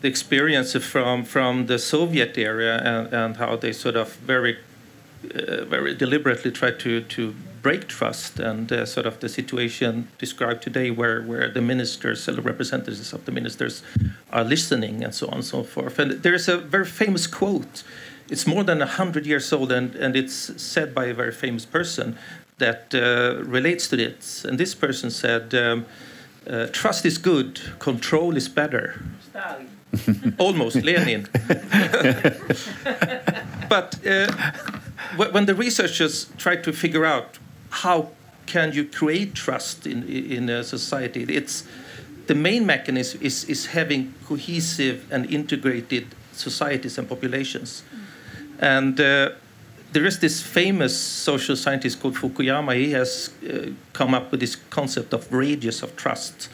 the experience from from the Soviet era and, and how they sort of very uh, very deliberately tried to to break trust and uh, sort of the situation described today where where the ministers the representatives of the ministers are listening and so on and so forth and there is a very famous quote it's more than 100 years old and, and it's said by a very famous person that uh, relates to this. And this person said, um, uh, "Trust is good, control is better." *laughs* Almost Lenin. *laughs* but uh, when the researchers tried to figure out how can you create trust in in a society, it's the main mechanism is, is having cohesive and integrated societies and populations. And uh, there is this famous social scientist called Fukuyama. He has uh, come up with this concept of radius of trust.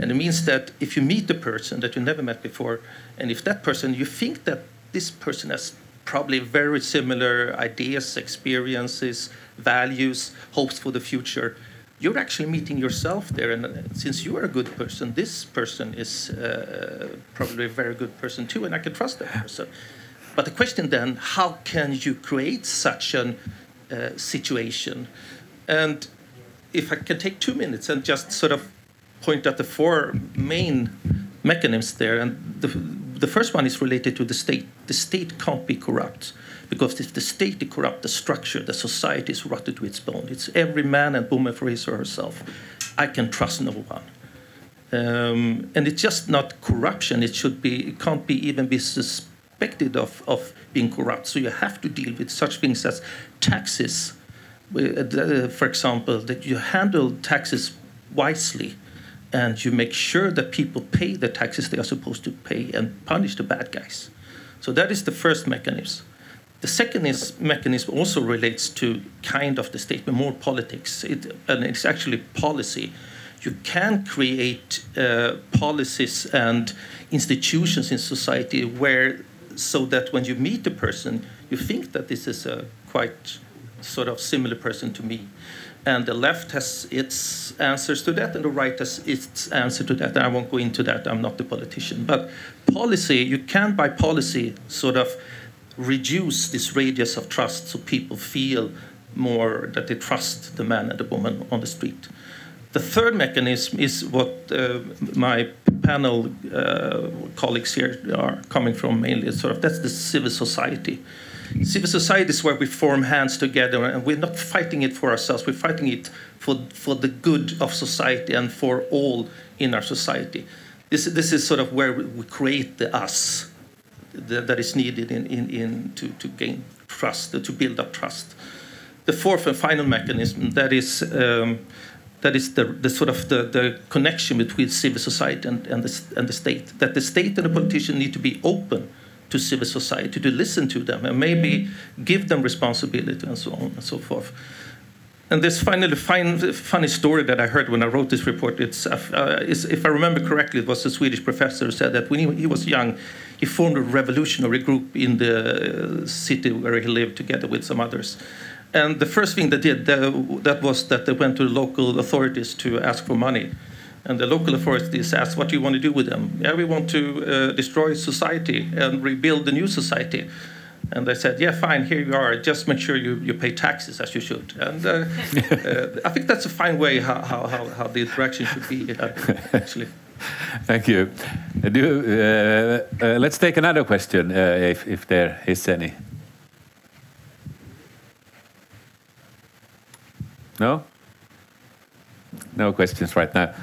And it means that if you meet a person that you never met before, and if that person, you think that this person has probably very similar ideas, experiences, values, hopes for the future, you're actually meeting yourself there. And uh, since you are a good person, this person is uh, probably a very good person too, and I can trust that person. But the question then, how can you create such a uh, situation? And if I can take two minutes and just sort of point at the four main mechanisms there, and the, the first one is related to the state. The state can't be corrupt because if the state is corrupt, the structure, the society is rotted to its bone. It's every man and woman for his or herself. I can trust no one. Um, and it's just not corruption. It should be. It can't be even be suspected of, of being corrupt. So you have to deal with such things as taxes. Uh, for example, that you handle taxes wisely and you make sure that people pay the taxes they are supposed to pay and punish the bad guys. So that is the first mechanism. The second is, mechanism also relates to kind of the statement, more politics, it, and it's actually policy. You can create uh, policies and institutions in society where, so that when you meet a person, you think that this is a quite sort of similar person to me and the left has its answers to that, and the right has its answer to that. And I won't go into that. I'm not the politician, but policy you can by policy sort of reduce this radius of trust, so people feel more that they trust the man and the woman on the street. The third mechanism is what uh, my panel uh, colleagues here are coming from mainly. Sort of that's the civil society civil society is where we form hands together and we're not fighting it for ourselves we're fighting it for, for the good of society and for all in our society this, this is sort of where we create the us that, is needed in, in, in to, to gain trust to build up trust the fourth and final mechanism that is um, that is the, the sort of the, the connection between civil society and, and, the, and the state that the state and the politician need to be open to civil society, to listen to them, and maybe give them responsibility and so on and so forth. And this finally fine, funny story that I heard when I wrote this report, it's, uh, is, if I remember correctly, it was a Swedish professor who said that when he, he, was young, he formed a revolutionary group in the city where he lived together with some others. And the first thing they did, that was that they went to the local authorities to ask for money. And the local authorities asked, What do you want to do with them? Yeah, we want to uh, destroy society and rebuild the new society. And they said, Yeah, fine, here you are. Just make sure you, you pay taxes as you should. And uh, *laughs* uh, I think that's a fine way how, how, how, the interaction should be, uh, actually. *laughs* Thank you. Do, uh, uh, let's take another question, if, if there is any. No? No questions right now.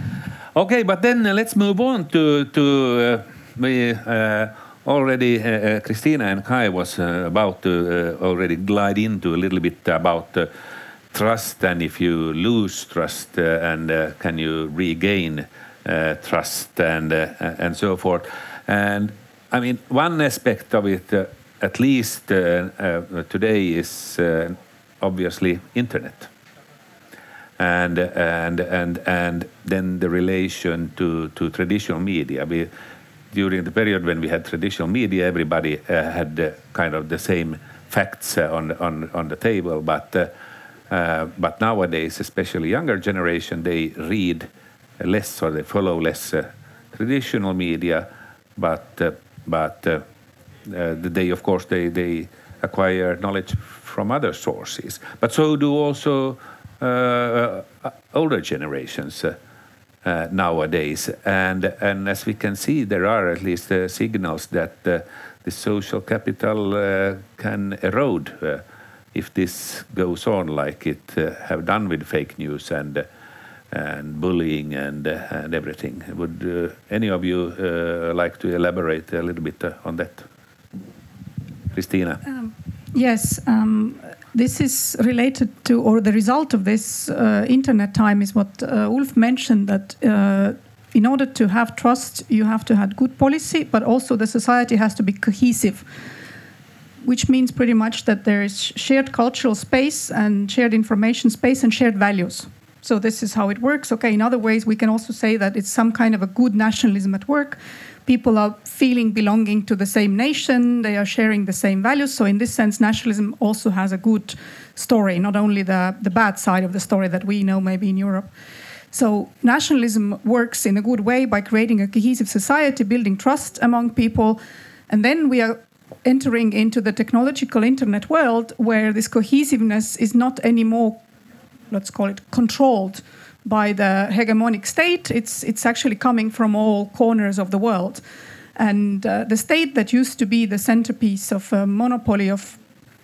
Okay, but then uh, let's move on to to uh, we uh, already uh, Kristina and Kai was uh, about to uh, already glide into a little bit about trust and if you lose trust and can you regain trust and and so forth. And I mean one aspect of it, at least today, is obviously internet and and and and then the relation to to traditional media. We, during the period when we had traditional media, everybody uh, had uh, kind of the same facts uh, on on on the table, but. Uh, uh, but nowadays, especially younger generation, they read less or they follow less uh, traditional media, but but they of course they they acquire knowledge from other sources. But so do also older generations uh, nowadays. And, and as we can see, there are at least signals that the social capital can erode if this goes on like it have done with fake news and and bullying and uh, and everything. Would uh, any of you uh, like to elaborate a little bit on that, Kristina? Um, yes, um, this is related to, or the result of this uh, internet time is what uh, Ulf mentioned that uh, in order to have trust, you have to have good policy, but also the society has to be cohesive, which means pretty much that there is shared cultural space and shared information space and shared values. So this is how it works. Okay, in other ways, we can also say that it's some kind of a good nationalism at work, people are feeling belonging to the same nation, they are sharing the same values. So, in this sense, nationalism also has a good story, not only the, the bad side of the story that we know maybe in Europe. So, nationalism works in a good way by creating a cohesive society, building trust among people. And then we are entering into the technological internet world where this cohesiveness is not anymore, let's call it, controlled by the hegemonic state. It's, it's actually coming from all corners of the world. And uh, the state that used to be the centerpiece of a monopoly of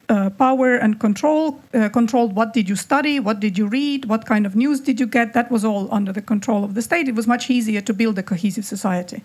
uh, power and control, uh, controlled what did you study, what did you read, what kind of news did you get, that was all under the control of the state. It was much easier to build a cohesive society.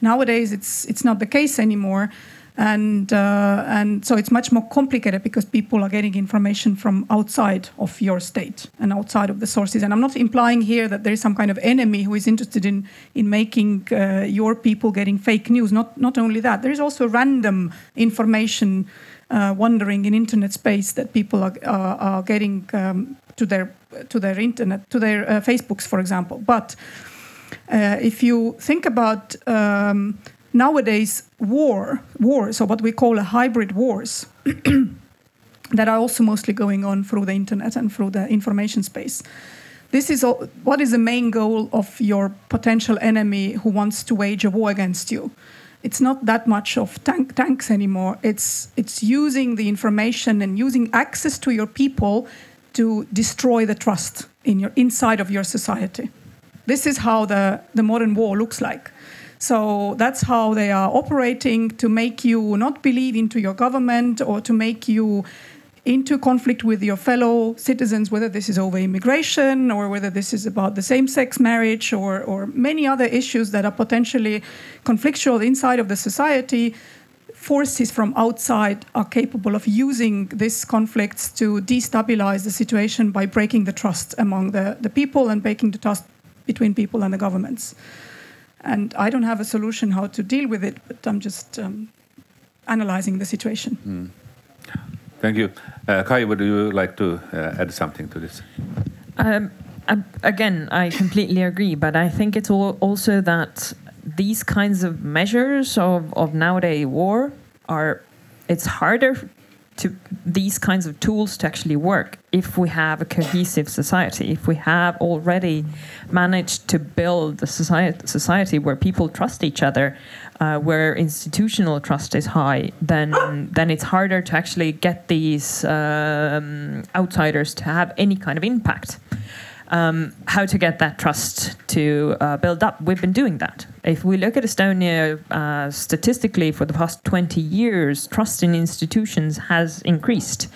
Nowadays, it's, it's not the case anymore and uh, and so it's much more complicated because people are getting information from outside of your state and outside of the sources. And i'm not implying here that there is some kind of enemy who is interested in in making uh, your people getting fake news. Not not only that there is also random information uh, wandering in internet space that people are, are getting um, to their to their internet to their uh, facebooks for example. But uh, if you think about um, nowadays war wars or what we call a hybrid wars *clears throat* that are also mostly going on through the internet and through the information space. This is all, what is the main goal of your potential enemy who wants to wage a war against you? It's not that much of tank, tanks anymore. It's it's using the information and using access to your people to destroy the trust in your inside of your society. This is how the, the modern war looks like so that's how they are operating to make you not believe into your government or to make you into conflict with your fellow citizens, whether this is over immigration or whether this is about the same sex marriage or, or many other issues that are potentially conflictual inside of the society. Forces from outside are capable of using these conflicts to destabilize the situation by breaking the trust among the, the people and breaking the trust between people and the governments. And I don't have a solution how to deal with it, but I'm just um, analyzing the situation. Mm. Thank you. Uh, Kai, would you like to uh, add something to this? Um, again, I completely agree, but I think it's also that these kinds of measures of, of nowadays war are it's harder to these kinds of tools to actually work if we have a cohesive society if we have already managed to build a society, society where people trust each other uh, where institutional trust is high then then it's harder to actually get these um, outsiders to have any kind of impact um, how to get that trust to uh, build up. We've been doing that. If we look at Estonia uh, statistically for the past 20 years, trust in institutions has increased.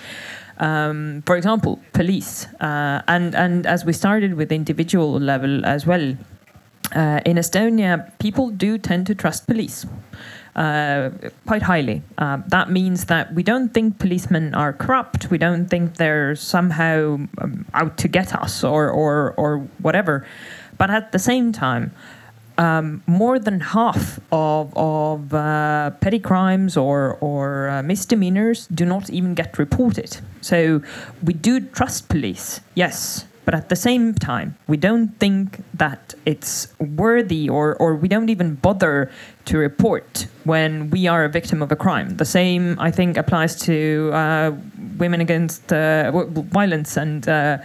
Um, for example, police, uh, and and as we started with individual level as well, uh, in Estonia, people do tend to trust police uh, quite highly. Uh, that means that we don't think policemen are corrupt. We don't think they're somehow um, out to get us or, or, or whatever. But at the same time, um, more than half of, of uh, petty crimes or, or uh, misdemeanors do not even get reported. So we do trust police, yes, but at the same time, we don't think that it's worthy or, or we don't even bother to report when we are a victim of a crime. The same, I think, applies to uh, women against uh, violence and. Uh,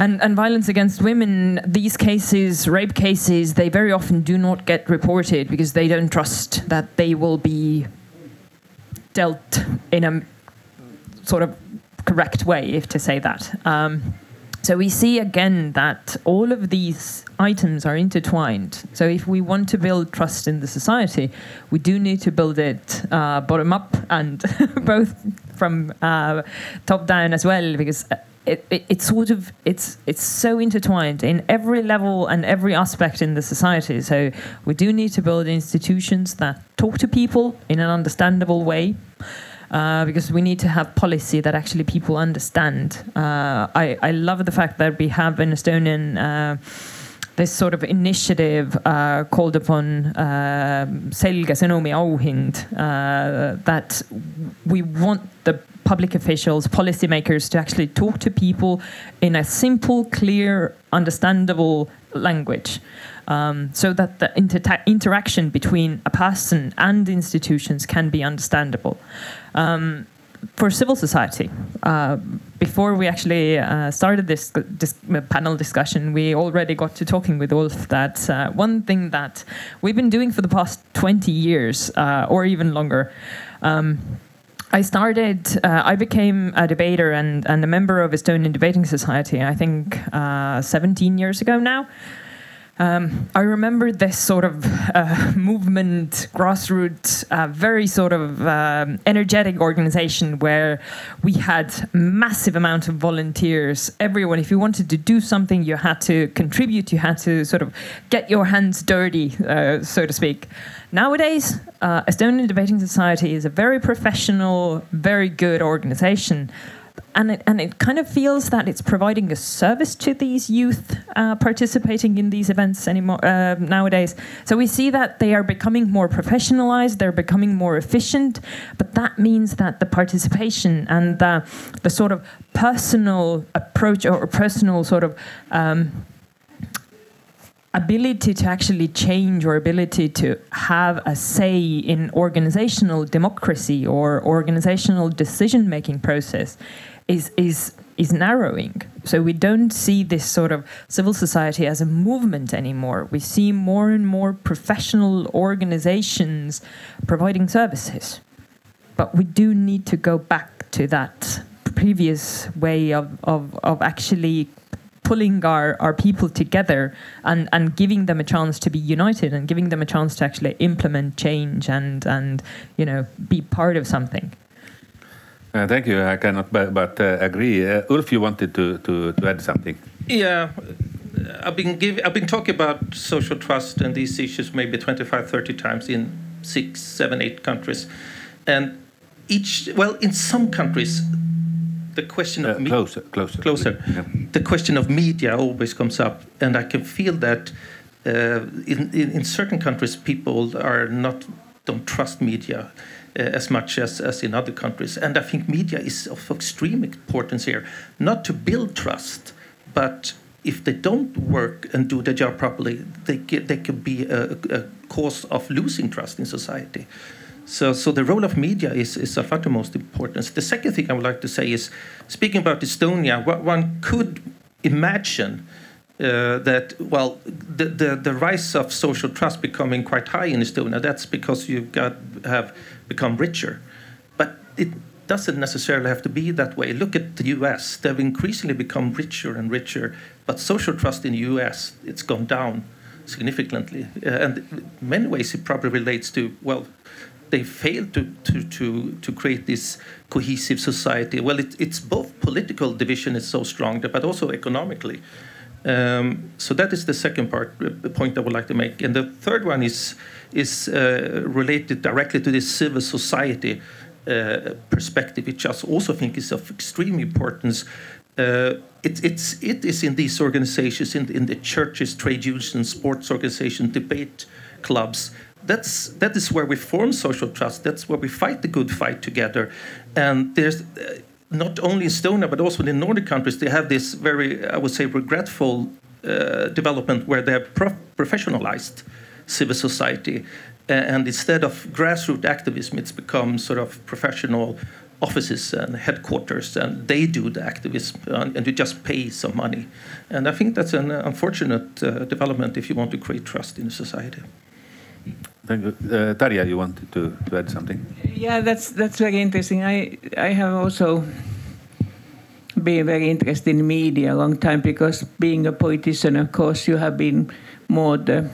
and, and violence against women, these cases, rape cases, they very often do not get reported because they don't trust that they will be dealt in a sort of correct way, if to say that. Um, so we see again that all of these items are intertwined. So if we want to build trust in the society, we do need to build it uh, bottom up and *laughs* both from uh, top down as well, because uh, it, it, it's sort of it's it's so intertwined in every level and every aspect in the society. So we do need to build institutions that talk to people in an understandable way uh, because we need to have policy that actually people understand. Uh, I, I love the fact that we have in Estonian uh, this sort of initiative uh, called upon uh, selge sõnumi auhind uh, that we want the public officials, policymakers to actually talk to people in a simple, clear, understandable language um, so that the inter- interaction between a person and institutions can be understandable. Um, for civil society, uh, before we actually uh, started this, panel discussion, we already got to talking with Ulf that uh, one thing that we've been doing for the past 20 years uh, or even longer. Um, I started, uh, I became a debater and, and a member of Estonian Debating Society, I think uh, 17 years ago now. Um, I remember this sort of uh, movement, grassroots, uh, very sort of um, energetic organization where we had massive amount of volunteers. Everyone, if you wanted to do something, you had to contribute. You had to sort of get your hands dirty, uh, so to speak. Nowadays, uh, Estonian Debating Society is a very professional, very good organization and it, and it kind of feels that it's providing a service to these youth uh, participating in these events anymore uh, nowadays. So we see that they are becoming more professionalized, they're becoming more efficient, but that means that the participation and the, the sort of personal approach or personal sort of um, ability to actually change or ability to have a say in organizational democracy or organizational decision making process is is is narrowing. So we don't see this sort of civil society as a movement anymore. We see more and more professional organizations providing services. But we do need to go back to that previous way of, of, of actually pulling our, our people together and, and giving them a chance to be united and giving them a chance to actually implement change and, and you know be part of something. Uh, thank you. I cannot but, but uh, agree. Uh, Ulf, you wanted to, to, to add something. Yeah. I've been give, I've been talking about social trust and these issues maybe 25, 30 times in six, seven, eight countries. And each, well, in some countries, the question of uh, closer, closer, closer. Yeah. The question of media always comes up, and I can feel that uh, in, in, in certain countries people are not don't trust media as much as, as in other countries. And I think media is of extreme importance here, not to build trust, but if they don't work and do their job properly, they, get, they can be a, a cause of losing trust in society. So, so the role of media is, is of utmost importance. The second thing I would like to say is, speaking about Estonia, one could imagine uh, that well the, the, the rise of social trust becoming quite high in Estonia that's because you've got have become richer. But it doesn't necessarily have to be that way. Look at the US they've increasingly become richer and richer but social trust in the US it's gone down significantly. Uh, and in many ways it probably relates to well they failed to, to, to, to create this cohesive society. Well it, it's both political division is so strong but also economically. Um, so that is the second part, uh, the point I would like to make. And the third one is is uh, related directly to this civil society uh, perspective, which I also think is of extreme importance. Uh, it, it's it is in these organizations, in, in the churches, trade unions, sports organizations, debate clubs. That's that is where we form social trust. That's where we fight the good fight together. And there's uh, not only in Estonia but also in the Nordic countries, they have this very, I would say, regretful uh, development where they're prof- professionalized civil society, and instead of grassroots activism, it's become sort of professional offices and headquarters, and they do the activism, and you just pay some money. And I think that's an unfortunate uh, development if you want to create trust in a society. Thank you. Uh, Tarja, you wanted to, to add something? Yeah, that's that's very interesting. I I have also been very interested in media a long time because being a politician, of course, you have been more the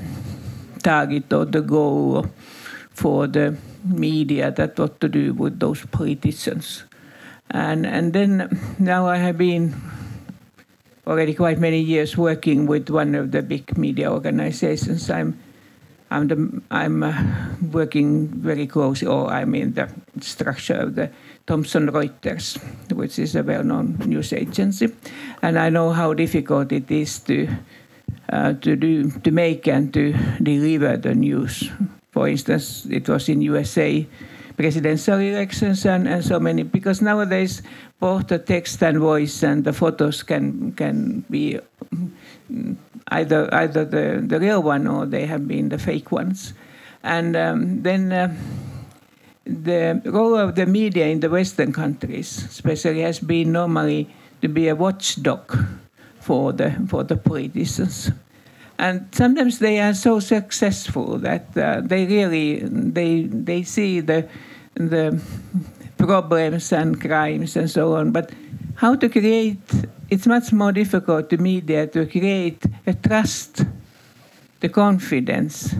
target or the goal for the media that what to do with those politicians. And and then now I have been already quite many years working with one of the big media organizations. I'm I'm, the, I'm uh, working very closely, or I'm in the structure of the Thomson Reuters, which is a well-known news agency, and I know how difficult it is to uh, to do to make and to deliver the news. For instance, it was in USA presidential elections and, and so many because nowadays both the text and voice and the photos can can be mm, either either the, the real one or they have been the fake ones. And um, then uh, the role of the media in the Western countries, especially, has been normally to be a watchdog for the for the politicians. And sometimes they are so successful that uh, they really they they see the the problems and crimes and so on. But how to create? It's much more difficult to media to create a trust, the confidence,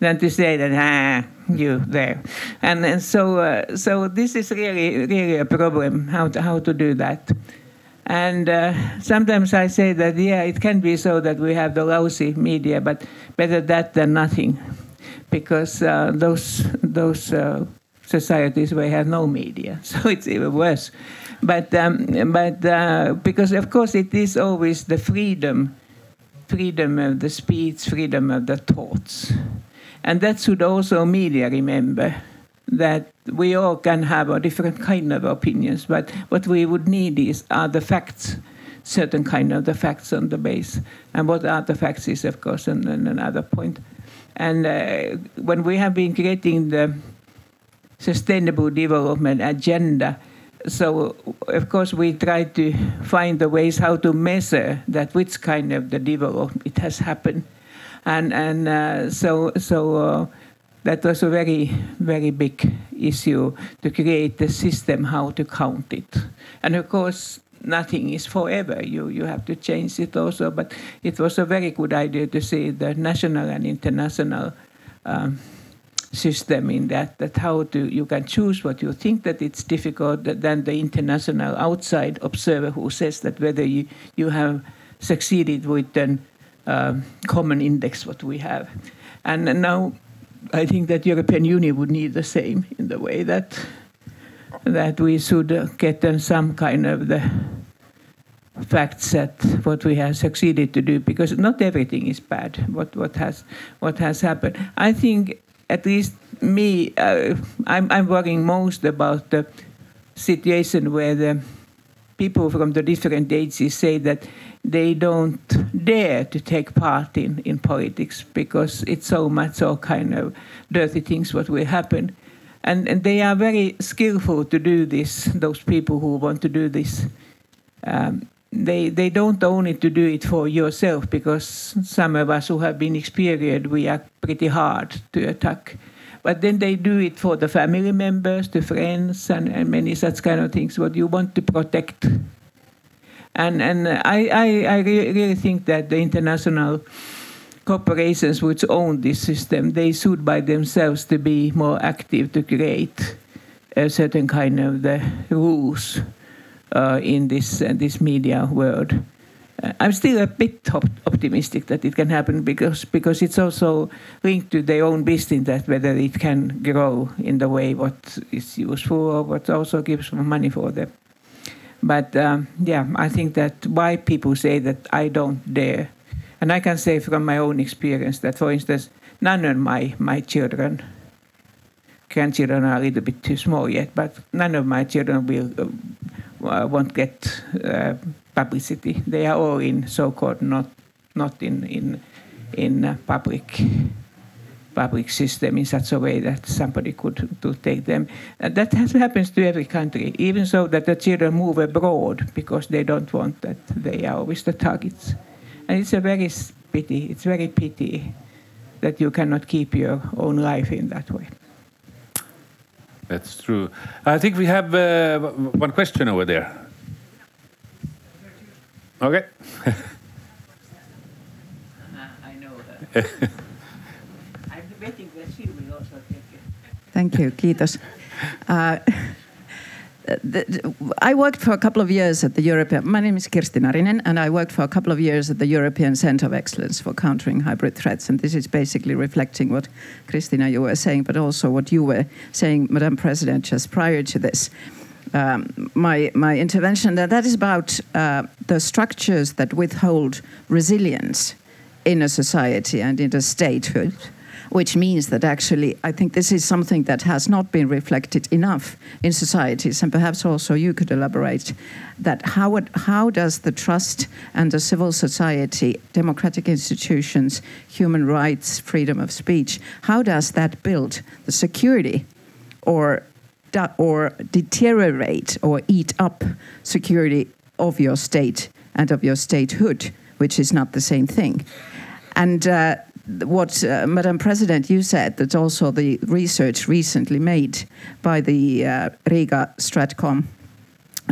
than to say that ah you there, and, and so uh, so this is really really a problem how to how to do that. And uh, sometimes I say that, yeah, it can be so that we have the lousy media, but better that than nothing, because uh, those those uh, societies where have no media, *laughs* so it's even worse. But um, but uh, because of course it is always the freedom, freedom of the speech, freedom of the thoughts, and that should also media remember that we all can have a different kind of opinions, but what we would need is are the facts, certain kind of the facts on the base, and what are the facts is of course an, an another point. And uh, when we have been creating the sustainable development agenda, so of course we try to find the ways how to measure that which kind of the development it has happened, and and uh, so so. Uh, that was a very, very big issue to create the system how to count it. And of course, nothing is forever. You, you have to change it also. But it was a very good idea to see the national and international um, system in that, that how to, you can choose what you think that it's difficult, then the international outside observer who says that whether you, you have succeeded with the um, common index what we have. And now I think that European Union would need the same in the way that that we should get some kind of the facts that what we have succeeded to do because not everything is bad what what has what has happened. I think at least me uh, i'm i'm worrying most about the situation where the people from the different ages say that they don't dare to take part in, in politics because it's so much all kind of dirty things what will happen. And, and they are very skillful to do this, those people who want to do this. Um, they, they don't only to do it for yourself because some of us who have been experienced, we are pretty hard to attack. But then they do it for the family members, the friends, and, and many such kind of things what you want to protect and and I I, I really think that the international corporations which own this system they should by themselves to be more active to create a certain kind of the rules uh, in this uh, this media world. Uh, I'm still a bit op optimistic that it can happen because because it's also linked to their own business that whether it can grow in the way what is useful or what also gives money for them. But um, yeah, I think that why people say that I don't dare. And I can say from my own experience that, for instance, none of my, my children, grandchildren are a little bit too small yet, but none of my children will uh, won't get uh, publicity. They are all in so-called not not in in in uh, public public system in such a way that somebody could to take them. And that has, happens to every country, even so that the children move abroad because they don't want that they are always the targets. And it's a very pity, it's very pity that you cannot keep your own life in that way. That's true. I think we have uh, one question over there. Okay. *laughs* I know that. *laughs* Thank you, Kiitos. Uh, I worked for a couple of years at the European. My name is Kirsti Narinen, and I worked for a couple of years at the European Centre of Excellence for Countering Hybrid Threats. And this is basically reflecting what Kristina you were saying, but also what you were saying, Madam President, just prior to this. Um, my my intervention that that is about uh, the structures that withhold resilience in a society and in a statehood which means that actually I think this is something that has not been reflected enough in societies, and perhaps also you could elaborate that how how does the trust and the civil society, democratic institutions, human rights, freedom of speech, how does that build the security or or deteriorate or eat up security of your state and of your statehood, which is not the same thing. And uh, what, uh, Madam President, you said that also the research recently made by the uh, Riga Stratcom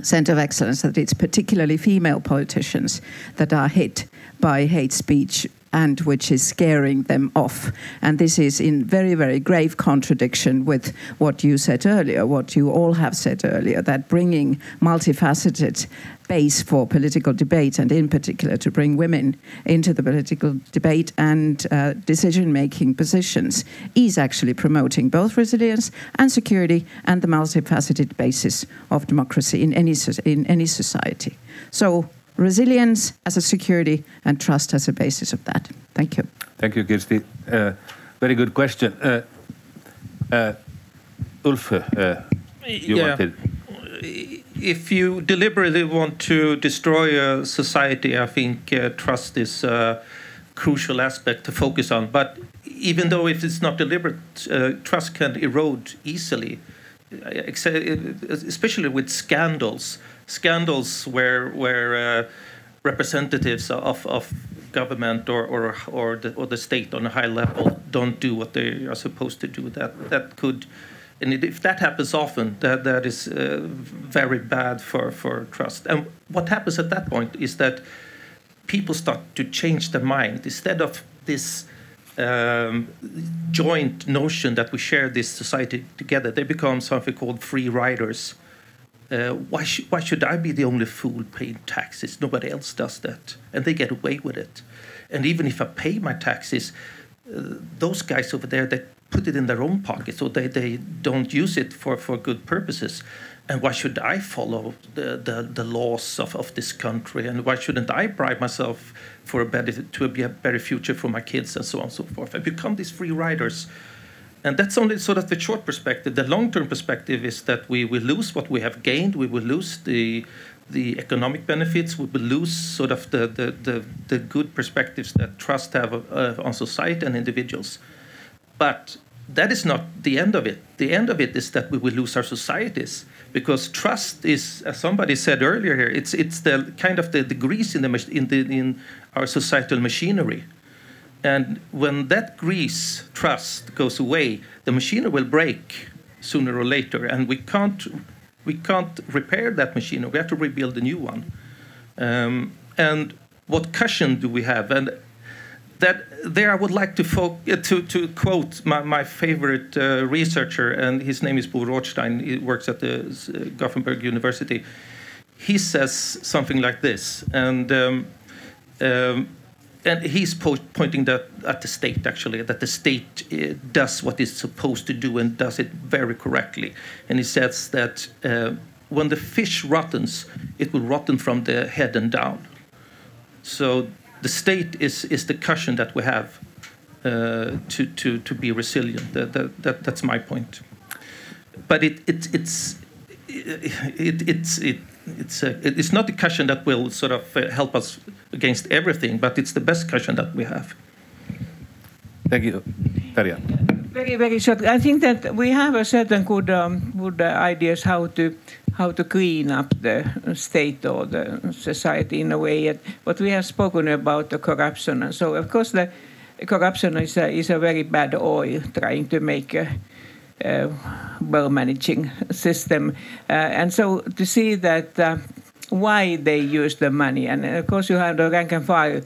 Center of Excellence that it's particularly female politicians that are hit by hate speech and which is scaring them off. And this is in very, very grave contradiction with what you said earlier, what you all have said earlier, that bringing multifaceted base for political debate, and in particular to bring women into the political debate and uh, decision making positions, is actually promoting both resilience and security and the multifaceted basis of democracy in any, in any society. So resilience as a security and trust as a basis of that. Thank you. Thank you, Kirsti. Uh, very good question. Uh, uh, Ulf, uh, you yeah. wanted. If you deliberately want to destroy a society, I think uh, trust is a crucial aspect to focus on. But even though if it's not deliberate, uh, trust can erode easily, especially with scandals scandals where where uh, representatives of, of government or or or the, or the state on a high level don't do what they are supposed to do. That that could, and if that happens often, that that is uh, very bad for for trust. And what happens at that point is that people start to change their mind instead of this. Um, joint notion that we share this society together, they become something called free riders uh, why, sh- why should I be the only fool paying taxes? Nobody else does that. And they get away with it. And even if I pay my taxes, uh, those guys over there, they put it in their own pocket, so they, they don't use it for, for good purposes. And why should I follow the, the, the laws of, of this country? And why shouldn't I bribe myself for a better, to be a better future for my kids and so on and so forth? I become these free riders and that's only sort of the short perspective. The long-term perspective is that we will lose what we have gained. We will lose the the economic benefits. We will lose sort of the the, the, the good perspectives that trust have uh, on society and individuals. But that is not the end of it. The end of it is that we will lose our societies because trust is, as somebody said earlier here, it's it's the kind of the, the grease in the in the in our societal machinery. And when that grease trust goes away, the machinery will break sooner or later, and we can't we can't repair that machinery. We have to rebuild a new one. Um, and what cushion do we have? And that there, I would like to fo- uh, to, to quote my, my favorite uh, researcher, and his name is Bo Rothstein. He works at the uh, Gothenburg University. He says something like this, and. Um, um, and he's po- pointing that at the state actually that the state uh, does what it's supposed to do and does it very correctly. And he says that uh, when the fish rottens it will rotten from the head and down. So the state is, is the cushion that we have uh, to, to, to be resilient. That, that, that, that's my point. But it, it, it's it, it's it, it's a, it's not a cushion that will sort of uh, help us against everything, but it's the best cushion that we have. Thank you, Tarja. Very very short. I think that we have a certain good um, good uh, ideas how to how to clean up the state or the society in a way. But we have spoken about the corruption, and so of course the corruption is a, is a very bad oil trying to make. A, uh, well managing system. Uh, and so to see that uh, why they use the money, and of course you have the rank and file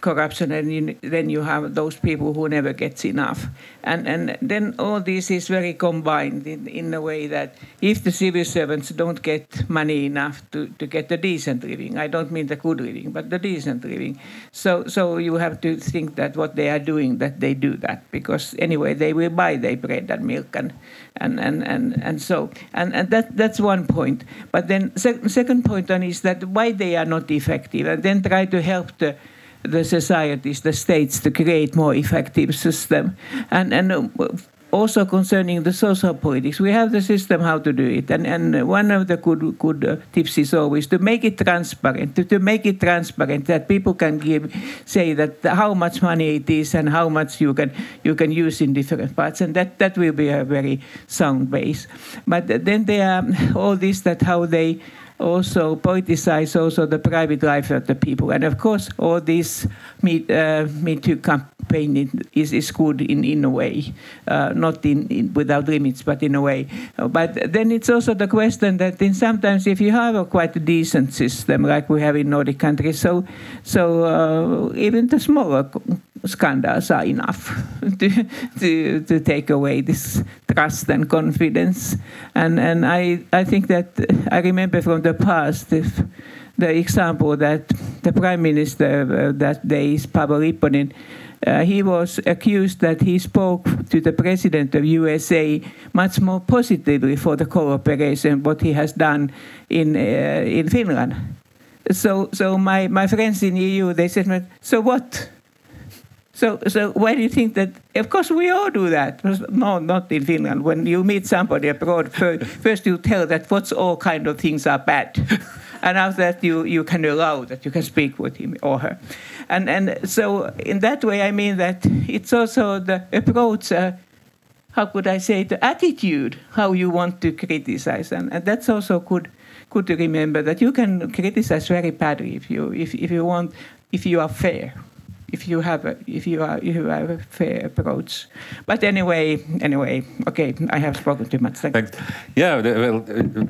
corruption, and you, then you have those people who never gets enough, and and then all this is very combined in, in a way that if the civil servants don't get money enough to, to get the decent living, I don't mean the good living, but the decent living, so so you have to think that what they are doing that they do that because anyway they will buy their bread and milk and and and and, and so and, and that that's one point, but then se- second point on is that why they are not effective, and then try to help the the societies, the states, to create more effective system. And and uh, also concerning the social politics, we have the system how to do it, and and one of the good good uh, tips is always to make it transparent, to, to make it transparent that people can give say that how much money it is and how much you can you can use in different parts, and that that will be a very sound base. But then there are all this that how they also politicize also the private life of the people. And of course, all this Me, uh, Me Too campaign is, is good in, in a way, uh, not in, in, without limits, but in a way. But then it's also the question that in sometimes if you have a quite decent system like we have in Nordic countries, so so uh, even the smaller scandals are enough *laughs* to, to, to take away this trust and confidence. And, and I, I think that I remember from the past if the example that the prime minister uh, that day is Paavo Lipponen, uh, he was accused that he spoke to the president of USA much more positively for the cooperation what he has done in uh, in Finland. So so my, my friends in EU they said, so what? So, so why do you think that? Of course, we all do that. No, not in Finland. When you meet somebody abroad, first you tell that what's all kind of things are bad, *laughs* and after that you, you can allow that you can speak with him or her, and and so in that way, I mean that it's also the approach. Uh, how could I say the attitude how you want to criticize, and, and that's also good good to remember that you can criticize very badly if you if, if you want if you are fair if you have a, if you are you have a fair approach. But anyway, anyway, okay, I have spoken too much. Thank Thanks. Yeah, the, well,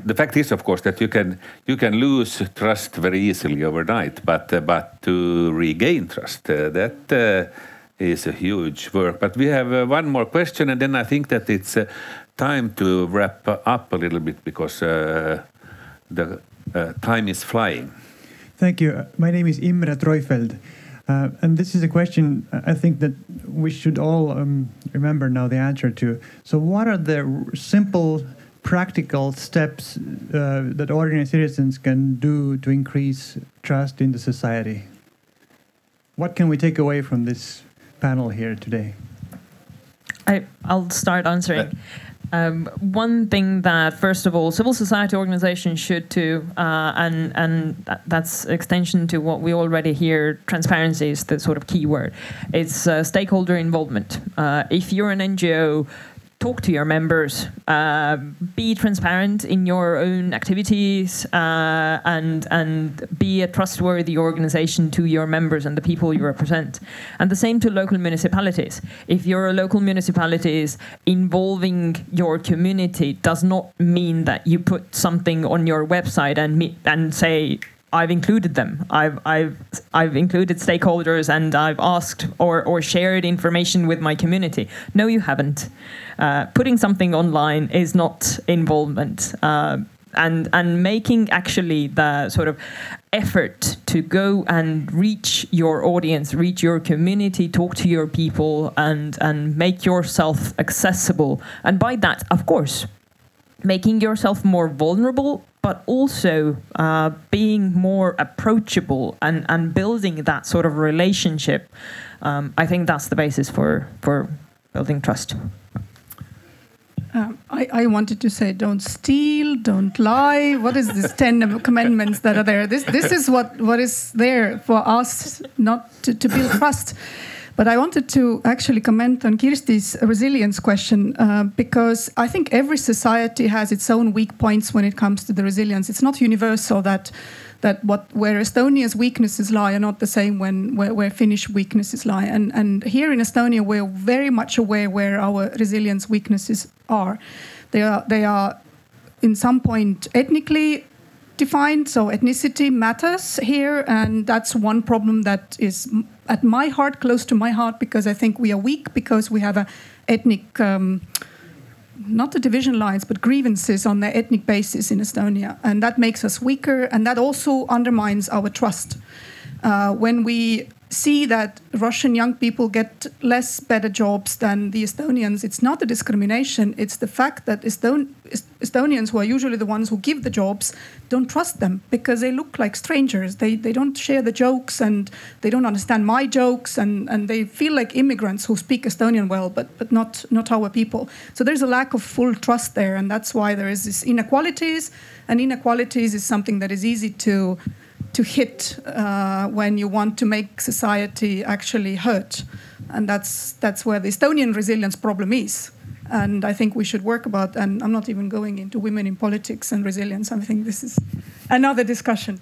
the fact is, of course, that you can you can lose trust very easily overnight, but uh, but to regain trust, uh, that uh, is a huge work. But we have uh, one more question, and then I think that it's uh, time to wrap up a little bit because uh, the time is flying. Thank you. My name is Imre Treufeld. Uh, and this is a question I think that we should all um, remember now the answer to. So, what are the simple, practical steps uh, that ordinary citizens can do to increase trust in the society? What can we take away from this panel here today? I, I'll start answering. Um, one thing that, first of all, civil society organizations should do, uh, and and that, that's extension to what we already hear. Transparency is the sort of key word. It's uh, stakeholder involvement. Uh, if you're an NGO talk to your members, uh, be transparent in your own activities, uh, and and be a trustworthy organization to your members and the people you represent. And the same to local municipalities. If you're a local municipalities involving your community does not mean that you put something on your website and and say I've included them. I've I've I've included stakeholders and I've asked or or shared information with my community. No, you haven't. Uh, putting something online is not involvement. Uh, and and making actually the sort of effort to go and reach your audience, reach your community, talk to your people, and and make yourself accessible. And by that, of course, making yourself more vulnerable but also uh, being more approachable and, and building that sort of relationship. Um, I think that's the basis for, for building trust. Um, I, I, wanted to say, don't steal, don't lie. What is this ten *laughs* commandments that are there? This this is what what is there for us not to, to build trust. But I wanted to actually comment on Kirsti's resilience question uh, because I think every society has its own weak points when it comes to the resilience. It's not universal that that what where Estonia's weaknesses lie are not the same when where, where Finnish weaknesses lie. And and here in Estonia, we're very much aware where our resilience weaknesses are. They are they are in some point ethnically defined, so ethnicity matters here, and that's one problem that is at my heart, close to my heart, because I think we are weak because we have a ethnic. Um, not the division lines, but grievances on the ethnic basis in Estonia. And that makes us weaker, and that also undermines our trust. Uh, when we see that Russian young people get less better jobs than the Estonians, it's not a discrimination. It's the fact that Eston- Estonians, who are usually the ones who give the jobs, don't trust them because they look like strangers. They, they don't share the jokes and they don't understand my jokes and, and they feel like immigrants who speak Estonian well, but, but not, not our people. So there's a lack of full trust there. And that's why there is this inequalities. And inequalities is something that is easy to to hit uh, when you want to make society actually hurt. And that's, that's where the Estonian resilience problem is. And I think we should work about, and I'm not even going into women in politics and resilience. I think this is another discussion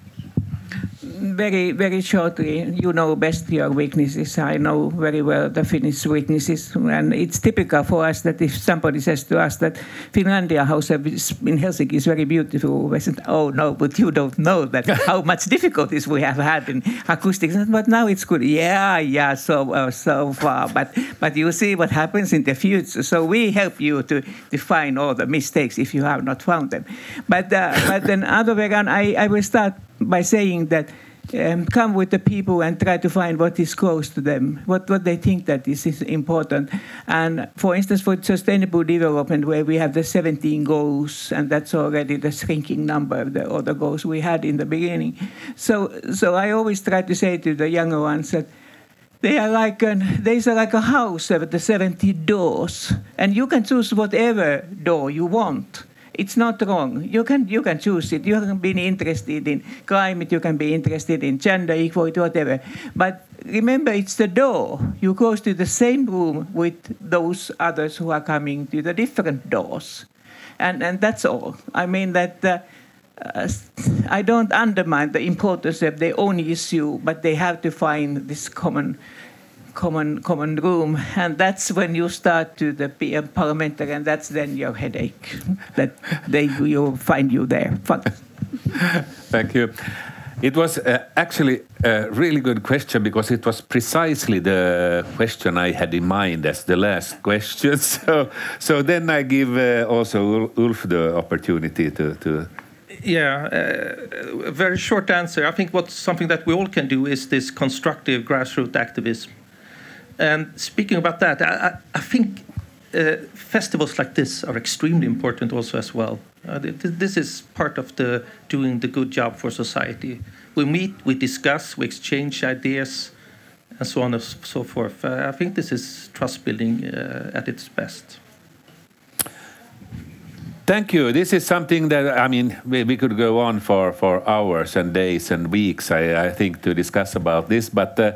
very, very shortly, you know best your weaknesses. I know very well the Finnish weaknesses. And it's typical for us that if somebody says to us that Finlandia House in Helsinki is very beautiful, we say, oh no, but you don't know that *laughs* how much difficulties we have had in acoustics. But now it's good. Yeah, yeah, so uh, so far. But but you see what happens in the future. So we help you to define all the mistakes if you have not found them. But uh, but then other way around, I, I will start by saying that um, come with the people and try to find what is close to them, what, what they think that is, is important. And for instance, for sustainable development, where we have the 17 goals, and that's already the shrinking number of the other goals we had in the beginning. So, so I always try to say to the younger ones that they are like an, there's like a house with the 70 doors, and you can choose whatever door you want it's not wrong. You can you can choose it. You can be interested in climate. You can be interested in gender equality, whatever. But remember, it's the door. You go to the same room with those others who are coming to the different doors, and and that's all. I mean that. Uh, uh, I don't undermine the importance of their own issue, but they have to find this common common common room, and that's when you start to the be a parliamentary, and that's then your headache that they will find you there. *laughs* Thank you. It was uh, actually a really good question because it was precisely the question I had in mind as the last *laughs* question. So, so then I give uh, also Ulf the opportunity to. to yeah, uh, a very short answer. I think what's something that we all can do is this constructive grassroots activism. And speaking about that, I, I think uh, festivals like this are extremely important also as well. Uh, this is part of the doing the good job for society. We meet, we discuss, we exchange ideas, and so on and so forth. Uh, I think this is trust building uh, at its best. Thank you. This is something that I mean we, we could go on for, for hours and days and weeks. I, I think to discuss about this, but uh,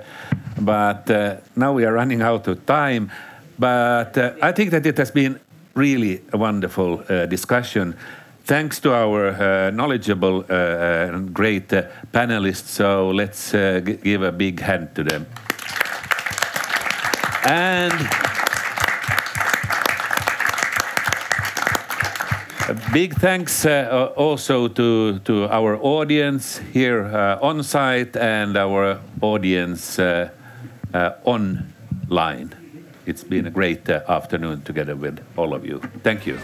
but uh, now we are running out of time. But uh, I think that it has been really a wonderful uh, discussion. Thanks to our uh, knowledgeable uh, and great panelists. So let's give a big hand to them. And Big thanks uh, also to, to our audience here uh, on site and our audience uh, online. It's been a great afternoon together with all of you. Thank you.